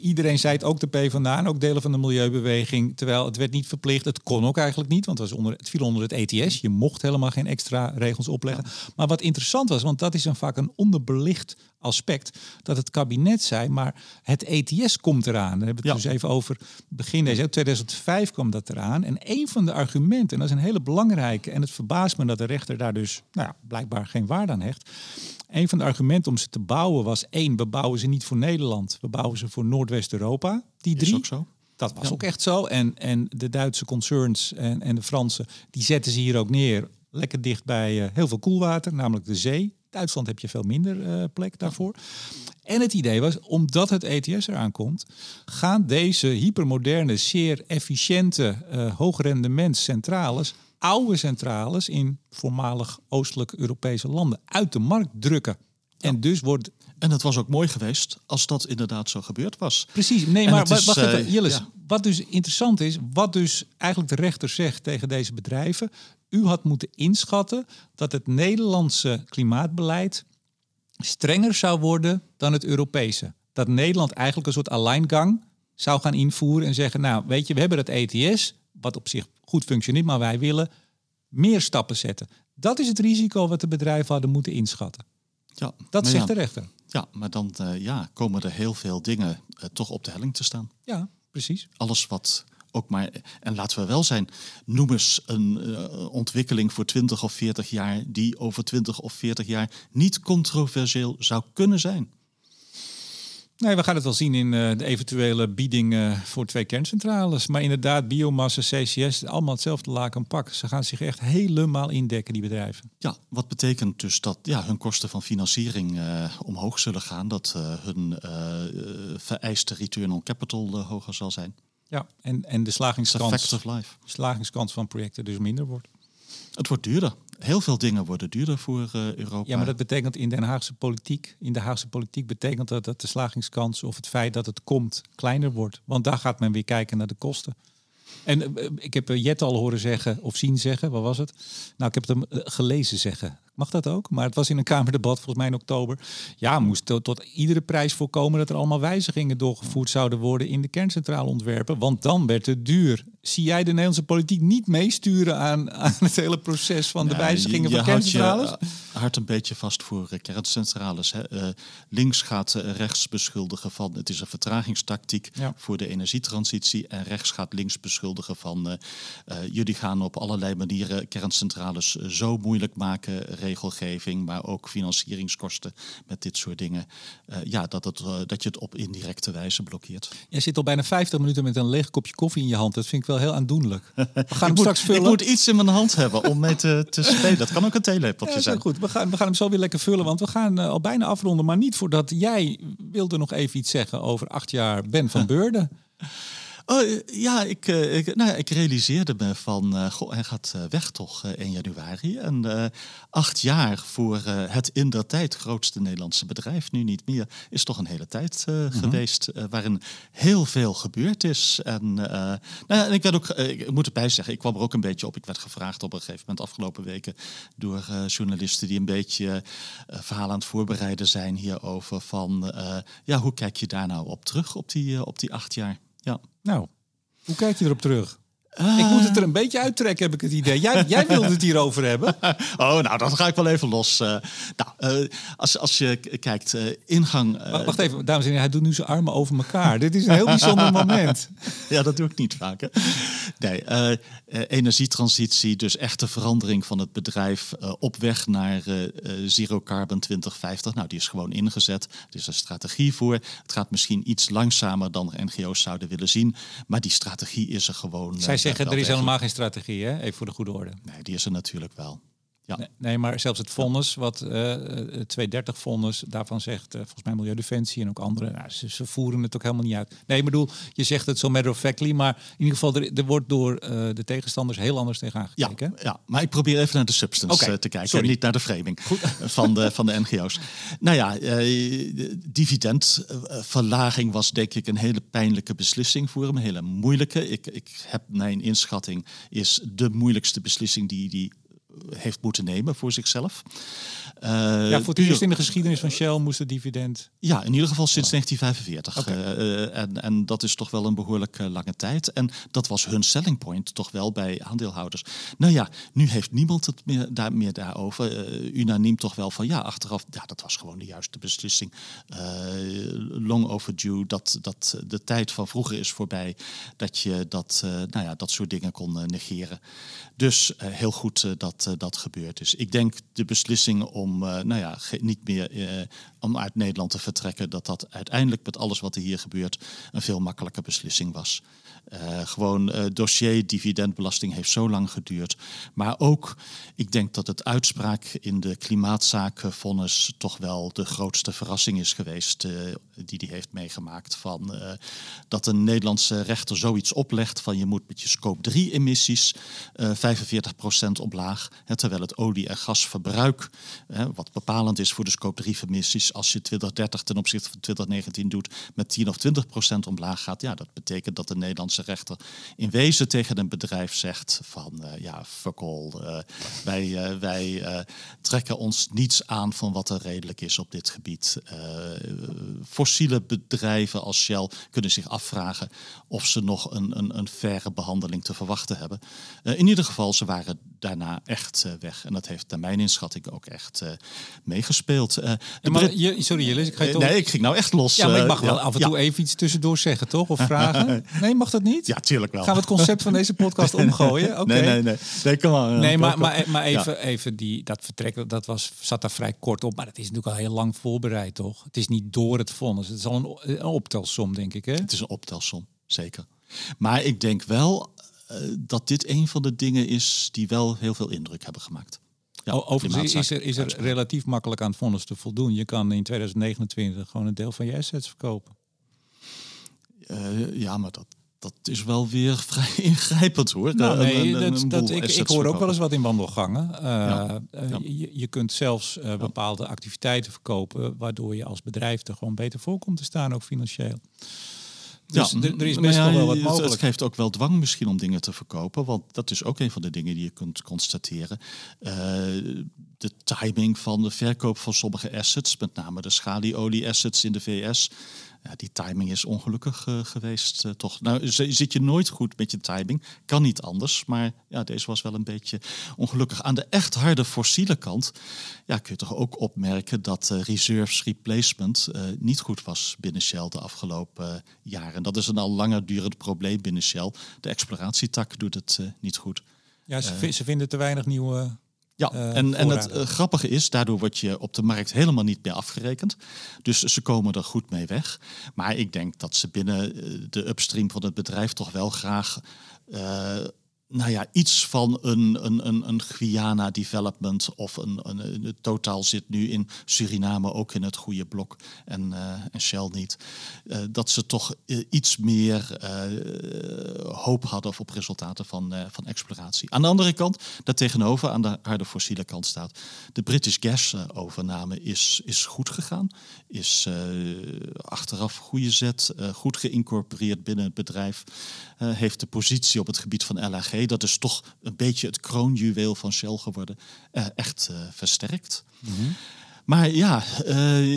iedereen zei het ook de PvdA en ook delen van de milieubeweging. Terwijl het werd niet verplicht. Het kon ook eigenlijk niet, want het, was onder, het viel onder het ETS. Je mocht helemaal geen extra regels opleggen. Ja. Maar wat interessant was, want dat is een vaak een onderbelicht aspect, dat het kabinet zei, maar het ETS komt eraan. Daar hebben we het ja. dus even over begin deze 2005 kwam dat eraan. En een van de argumenten, en dat is een hele belangrijke, en het verbaast me dat de rechter daar dus nou ja, blijkbaar geen waarde aan hecht. Een van de argumenten om ze te bouwen was één, we bouwen ze niet voor Nederland, we bouwen ze voor Noordwest-Europa. Die drie. Is ook zo. Dat was ja. ook echt zo. En, en de Duitse concerns en, en de Franse, die zetten ze hier ook neer. Lekker dicht bij uh, heel veel koelwater, namelijk de zee. Duitsland heb je veel minder uh, plek daarvoor. En het idee was, omdat het ETS eraan komt, gaan deze hypermoderne, zeer efficiënte, uh, hoogrendementscentrales, oude centrales in voormalig oostelijk Europese landen uit de markt drukken. Ja. En dus wordt en het was ook mooi geweest als dat inderdaad zo gebeurd was. Precies. Nee, maar is, wacht even, Jillis. Ja. Wat dus interessant is, wat dus eigenlijk de rechter zegt tegen deze bedrijven. U had moeten inschatten dat het Nederlandse klimaatbeleid strenger zou worden dan het Europese. Dat Nederland eigenlijk een soort alleingang zou gaan invoeren en zeggen, nou weet je, we hebben het ETS, wat op zich goed functioneert, maar wij willen meer stappen zetten. Dat is het risico wat de bedrijven hadden moeten inschatten. Ja, dat zegt ja, de rechter. Ja, maar dan uh, ja, komen er heel veel dingen uh, toch op de helling te staan. Ja, precies. Alles wat ook maar, en laten we wel zijn, noem eens een uh, ontwikkeling voor 20 of 40 jaar die over 20 of 40 jaar niet controversieel zou kunnen zijn. Nee, we gaan het wel zien in uh, de eventuele bieding uh, voor twee kerncentrales. Maar inderdaad, biomassa, CCS, allemaal hetzelfde laken pak. Ze gaan zich echt helemaal indekken, die bedrijven. Ja, wat betekent dus dat ja, hun kosten van financiering uh, omhoog zullen gaan. Dat hun vereiste return on capital hoger zal zijn. Ja, en, en de slagingskans, slagingskans van projecten dus minder wordt. Het wordt duurder. Heel veel dingen worden duurder voor uh, Europa. Ja, maar dat betekent in Den Haagse politiek, in de Haagse politiek betekent dat dat de slagingskans of het feit dat het komt kleiner wordt. Want daar gaat men weer kijken naar de kosten. En uh, ik heb Jet al horen zeggen, of zien zeggen, wat was het? Nou, ik heb het hem gelezen zeggen. Mag dat ook? Maar het was in een Kamerdebat volgens mij in oktober. Ja, moest tot, tot iedere prijs voorkomen dat er allemaal wijzigingen doorgevoerd zouden worden in de kerncentrale ontwerpen. Want dan werd het duur zie jij de Nederlandse politiek niet meesturen aan, aan het hele proces van de wijzigingen van kerncentrales? Je uh, hart een beetje vast voor uh, kerncentrales. Hè. Uh, links gaat rechts beschuldigen van het is een vertragingstactiek voor de energietransitie. En rechts gaat links beschuldigen van jullie gaan op allerlei manieren kerncentrales zo moeilijk maken, regelgeving, maar ook financieringskosten met dit soort dingen. ja, dat, het, dat je het op indirecte wijze blokkeert. Jij zit al bijna 50 minuten met een leeg kopje koffie in je hand. Dat vind ik wel heel aandoenlijk. We gaan hem moet, straks vullen. Ik moet iets in mijn hand hebben om mee te, te spelen. Dat kan ook een theelepeltje ja, zijn. Goed, we gaan, we gaan hem zo weer lekker vullen, want we gaan uh, al bijna afronden. Maar niet voordat jij wilde nog even iets zeggen over acht jaar Ben van Beurden. Oh, eh, ja, ik, eh, ik, nou ja, ik realiseerde me van, uh, goh, hij gaat weg toch in januari. En uh, acht jaar voor het in der tijd grootste Nederlandse bedrijf, nu niet meer, is toch een hele tijd mm -hmm. geweest waarin heel veel gebeurd is. En, nou ja, en ik werd ook, ik moet erbij zeggen, ik kwam er ook een beetje op. Ik werd gevraagd op een gegeven moment afgelopen weken door journalisten die een beetje verhalen aan het voorbereiden zijn hierover. Van ja, hoe kijk je daar nou op terug op die, op die acht jaar? Ja. Nou, hoe kijk je erop terug? Ik moet het er een beetje uittrekken, heb ik het idee. Jij, jij wilde het hierover hebben. Oh, nou, dan ga ik wel even los. Uh, nou, uh, als, als je kijkt, uh, ingang... Wacht even, dames en heren, hij doet nu zijn armen over elkaar. Dit is een heel bijzonder moment. ja, dat doe ik niet vaak. Hè? Nee, energietransitie, dus echte verandering van het bedrijf op weg naar Zero Carbon 2050. Nou, die is gewoon ingezet. Er is een strategie voor. Het gaat misschien iets langzamer dan NGO's zouden willen zien. Maar die strategie is er gewoon zeggen, er is helemaal geen strategie, hè? Even voor de goede orde. Nee, die is er natuurlijk wel. Ja. Nee, maar zelfs het vonnis, wat uh, het 230 vonnis, daarvan zegt uh, volgens mij Milieudefensie en ook anderen, nou, ze, ze, voeren het ook helemaal niet uit. Nee, ik bedoel, je zegt het zo matter of factly, maar in ieder geval, er, er wordt door uh, de tegenstanders heel anders tegenaan gekeken. Ja, ja, maar ik probeer even naar de substance okay, te kijken sorry. en niet naar de framing van de, van de NGO's. Nou ja, dividendverlaging was denk ik een hele pijnlijke beslissing voor hem, een hele moeilijke. Ik, ik heb mijn inschatting is de moeilijkste beslissing die die heeft moeten nemen voor zichzelf. Uh, ja, voor het eerst in de geschiedenis van Shell moest het dividend. Ja, in ieder geval sinds 1945. Okay. Uh, en, en dat is toch wel een behoorlijk lange tijd. En dat was hun selling point toch wel bij aandeelhouders. Nou ja, nu heeft niemand het meer, daar, meer daarover. unaniem toch wel van ja, achteraf, ja, dat was gewoon de juiste beslissing. long overdue, dat, dat de tijd van vroeger is voorbij. Dat je dat, nou ja, dat soort dingen kon negeren. Dus heel goed dat dat gebeurd is. Ik denk de beslissing om uh, nou ja, niet meer uh, om uit Nederland te vertrekken, dat dat uiteindelijk met alles wat er hier gebeurt een veel makkelijker beslissing was. Uh, gewoon uh, dossier dividendbelasting heeft zo lang geduurd. Maar ook, ik denk dat het uitspraak in de klimaatzakenvonnis toch wel de grootste verrassing is geweest uh, die hij heeft meegemaakt. Van, dat een Nederlandse rechter zoiets oplegt van je moet met je scope 3 emissies 45% omlaag. Hè, terwijl het olie- en gasverbruik, wat bepalend is voor de scope 3 emissies, als je 2030 ten opzichte van 2019 doet met 10 of 20% omlaag gaat. Ja, dat betekent dat de Nederlandse rechter in wezen tegen een bedrijf zegt van uh, ja, fuck all, uh, wij, uh, wij trekken ons niets aan van wat er redelijk is op dit gebied. fossiele bedrijven als Shell kunnen zich afvragen of ze nog een, een, een faire behandeling te verwachten hebben. in ieder geval, ze waren daarna echt weg. En dat heeft naar mijn inschatting ook echt meegespeeld. maar je, sorry Jillis, ik ga je toch... Nee, ik ging nou echt los. Ja, maar ik mag wel af en toe even iets tussendoor zeggen, toch? Of vragen? Nee, mag dat niet? Ja, tuurlijk wel. Gaan we het concept van deze podcast omgooien? Oké. Nee, nee, nee. Nee, kom maar. Nee, maar, maar, maar even, even die, dat vertrek, dat was, zat daar vrij kort op. Maar dat is natuurlijk al heel lang voorbereid, toch? Het is niet door het vonnis. Het is al een, een optelsom, denk ik, hè? Het is een optelsom, zeker. Maar ik denk wel dat dit een van de dingen is die wel heel veel indruk hebben gemaakt. Ja, Overigens is er, is er relatief makkelijk aan het vonnis te voldoen. Je kan in 2029 gewoon een deel van je assets verkopen. Uh, ja, maar dat, dat is wel weer vrij ingrijpend hoor. Nou, nee, een, dat, dat, ik, ik hoor ook wel eens wat in wandelgangen. Uh, ja. je, je, kunt zelfs uh, bepaalde activiteiten verkopen, waardoor je als bedrijf er gewoon beter voor komt te staan, ook financieel. Dus ja, er is best wel wat mogelijk. Het geeft ook wel dwang misschien om dingen te verkopen. Want dat is ook een van de dingen die je kunt constateren. Uh, de timing van de verkoop van sommige assets, met name de schalieolie assets in de VS, ja, die timing is ongelukkig uh, geweest, uh, toch? Nou, zit je nooit goed met je timing. Kan niet anders. Maar ja, deze was wel een beetje ongelukkig. Aan de echt harde fossiele kant ja, kun je toch ook opmerken dat uh, reserves replacement niet goed was binnen Shell de afgelopen jaren. Dat is een al langer durend probleem binnen Shell. De exploratietak doet het niet goed. Ja, ze, ze vinden te weinig nieuwe ja, uh, en, en het uh, grappige is, daardoor word je op de markt helemaal niet meer afgerekend. Dus ze komen er goed mee weg. Maar ik denk dat ze binnen eh, de upstream van het bedrijf toch wel graag nou ja, iets van een, een, een, een Guyana development of een, een, een, totaal zit nu in Suriname ook in het goede blok en, uh, en Shell niet. Uh, dat ze toch uh, iets meer hoop hadden op resultaten van, van exploratie. Aan de andere kant, daartegenover aan de harde fossiele kant staat, de British Gas overname is, is goed gegaan, is achteraf goede zet, goed geïncorporeerd binnen het bedrijf, heeft de positie op het gebied van LNG dat is toch een beetje het kroonjuweel van Shell geworden, uh, echt uh, versterkt. Mm -hmm. Maar ja, uh,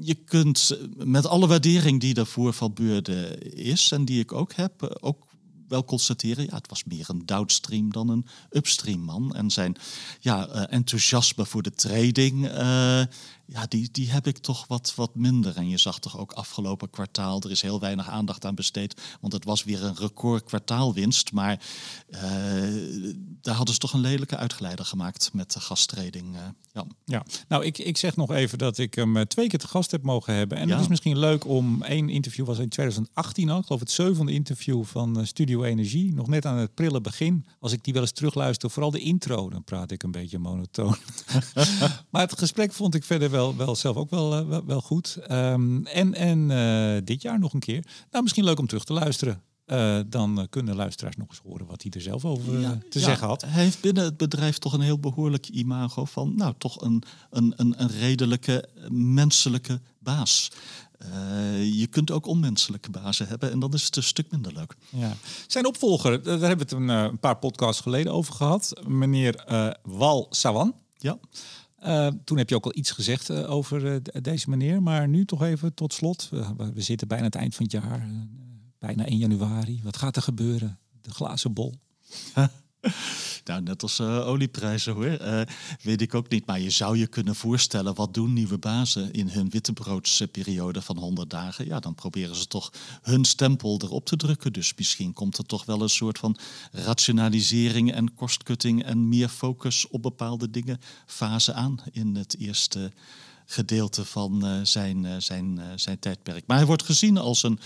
je kunt met alle waardering die daarvoor van Beurde is en die ik ook heb, ook wel constateren, ja, het was meer een downstream dan een upstream man. En zijn ja, enthousiasme voor de trading, uh, ja, die, die heb ik toch wat, wat minder. En je zag toch ook afgelopen kwartaal, er is heel weinig aandacht aan besteed, want het was weer een record kwartaalwinst. Maar uh, daar hadden ze toch een lelijke uitgeleider gemaakt met de gastreding. Uh, ja. ja, nou ik, ik zeg nog even dat ik hem twee keer te gast heb mogen hebben. En ja. het is misschien leuk om, één interview was in 2018 al, ik geloof het zevende interview van Studio Energie. Nog net aan het prille begin. Als ik die wel eens terugluister, vooral de intro, dan praat ik een beetje monotoon. maar het gesprek vond ik verder wel wel, wel zelf ook wel, uh, wel, goed. Um, en en uh, dit jaar nog een keer. Nou, misschien leuk om terug te luisteren. Uh, dan kunnen luisteraars nog eens horen wat hij er zelf over ja, te ja, zeggen had. Hij heeft binnen het bedrijf toch een heel behoorlijk imago van, nou, toch een, een, een, een redelijke, menselijke baas. Uh, je kunt ook onmenselijke bazen hebben en dan is het een stuk minder leuk. Ja. Zijn opvolger, daar hebben we het een, een paar podcasts geleden over gehad. Meneer uh, Wal Sawan. Ja. Uh, toen heb je ook al iets gezegd uh, over uh, deze meneer. Maar nu toch even tot slot. we zitten bijna het eind van het jaar. bijna 1 januari. Wat gaat er gebeuren? De glazen bol. Nou, net als uh, olieprijzen hoor. Uh, weet ik ook niet. Maar je zou je kunnen voorstellen, wat doen nieuwe bazen in hun wittebroodseperiode van 100 dagen? Ja, dan proberen ze toch hun stempel erop te drukken. Dus misschien komt er toch wel een soort van rationalisering en kostkutting en meer focus op bepaalde dingen fase aan in het eerste gedeelte van uh, zijn, zijn, zijn tijdperk. Maar hij wordt gezien als een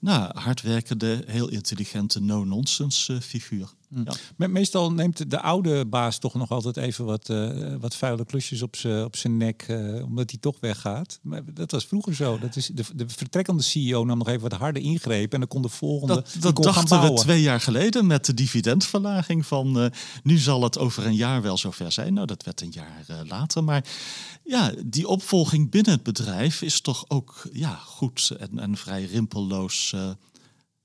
nou, hardwerkende, heel intelligente no-nonsense figuur. Hm. Ja. Meestal neemt de oude baas toch nog altijd even wat, uh, wat vuile klusjes op zijn op nek, uh, omdat hij toch weggaat. Maar dat was vroeger zo. Dat is de, de vertrekkende CEO nam nog even wat harde ingrepen en dan kon de volgende. Dat, dat dachten we twee jaar geleden met de dividendverlaging van uh, nu zal het over een jaar wel zover zijn. Nou, dat werd een jaar later. Maar ja, die opvolging binnen het bedrijf is toch ook ja, goed en, en vrij rimpelloos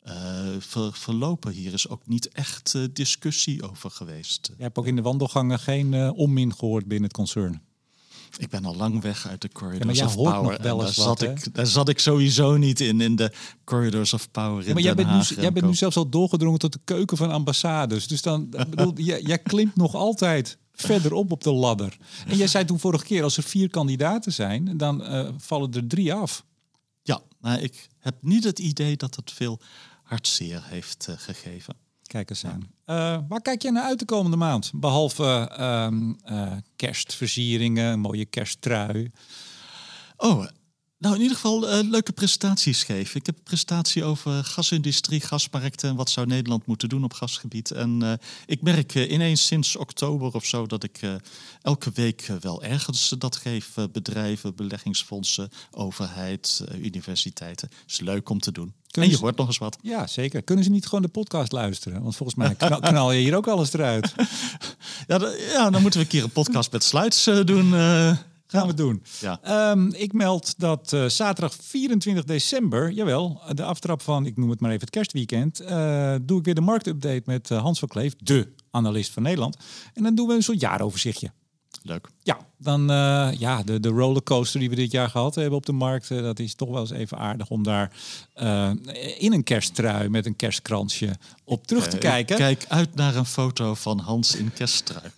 uh, ver, verlopen. Hier is ook niet echt uh, discussie over geweest. Je hebt ook in de wandelgangen geen uh, onmin gehoord binnen het concern? Ik ben al lang weg uit de corridors of hoort power. nog wel en eens daar, wat, zat hè? ik, daar zat ik sowieso niet in, in de corridors of power in Ja, maar jij bent, nu, jij bent nu zelfs al doorgedrongen tot de keuken van ambassades. Dus dan, bedoel, jij, jij klimt nog altijd verderop op de ladder. En jij zei toen vorige keer, als er vier kandidaten zijn, dan eh, vallen er drie af. Ja, maar ik heb niet het idee dat het veel hartzeer heeft eh, gegeven. Kijk eens aan. Eh, waar kijk jij naar uit de komende maand? Behalve eh, kerstversieringen, een mooie kersttrui. Oh, nou in ieder geval eh, leuke presentaties geven. Ik heb een presentatie over gasindustrie, gasmarkten en wat zou Nederland moeten doen op gasgebied. En eh, ik merk eh, ineens sinds oktober of zo dat ik elke week wel ergens dat geef. Bedrijven, beleggingsfondsen, overheid, universiteiten. Is leuk om te doen. Kunnen en je ze- hoort nog eens wat. Ja, zeker. Kunnen ze niet gewoon de podcast luisteren? Want volgens mij knal, knal je hier ook alles eruit. Ja, da- ja, dan moeten we een keer een podcast met slides eh, doen. Gaan we doen. Ja. Ehm, ik meld dat eh, zaterdag 24 december, jawel, de aftrap van, ik noem het maar even het kerstweekend, eh, doe ik weer de marktupdate met eh, Hans van Kleef, de analist van Nederland. En dan doen we een soort jaaroverzichtje. Leuk. Ja, dan ja, de, de rollercoaster die we dit jaar gehad hebben op de markt, dat is toch wel eens even aardig om daar in een kersttrui met een kerstkransje op terug te kijken. Kijk uit naar een foto van Hans in kersttrui.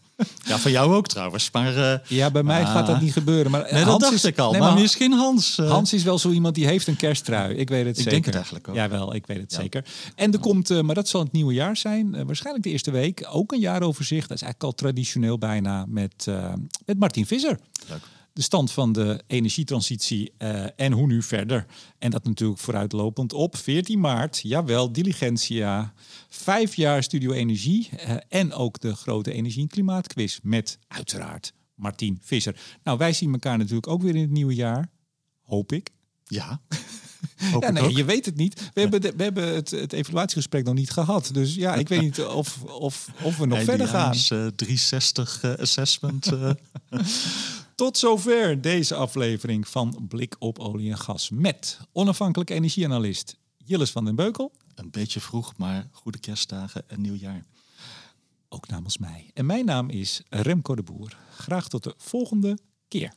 Ja, van jou ook trouwens. Maar eh, Ja, bij mij gaat dat Ah. niet gebeuren. Maar nee, dat dacht is, ik al. nee, maar, misschien Hans. eh. Hans is wel zo iemand die heeft een kersttrui. Ik weet het Ik zeker. denk het eigenlijk ook. Jawel, ik weet het Ja. zeker. En er komt, eh, maar dat zal het nieuwe jaar zijn, waarschijnlijk de eerste week, ook een jaaroverzicht. Dat is eigenlijk al traditioneel bijna met, met Martin Visser. Leuk. De stand van de energietransitie eh, en hoe nu verder. En dat natuurlijk vooruitlopend op 14 maart. Jawel, Diligentia. Vijf jaar Studio Energie. eh, en ook de grote energie- en klimaatquiz. Met uiteraard Martin Visser. Nou, wij zien elkaar natuurlijk ook weer in het nieuwe jaar. Hoop ik. Ja. Ja, nee, je weet het niet. We hebben, de- we hebben het, het evaluatiegesprek nog niet gehad. Dus ja, ik weet niet of, of, of we nog verder gaan. Eindejaars, eh, 360 eh, assessment. Tot zover deze aflevering van Blik op olie en gas. Met onafhankelijk energieanalist Jilles van den Beukel. een beetje vroeg, maar goede kerstdagen en nieuwjaar. Ook namens mij. En mijn naam is Remco de Boer. Graag tot de volgende keer.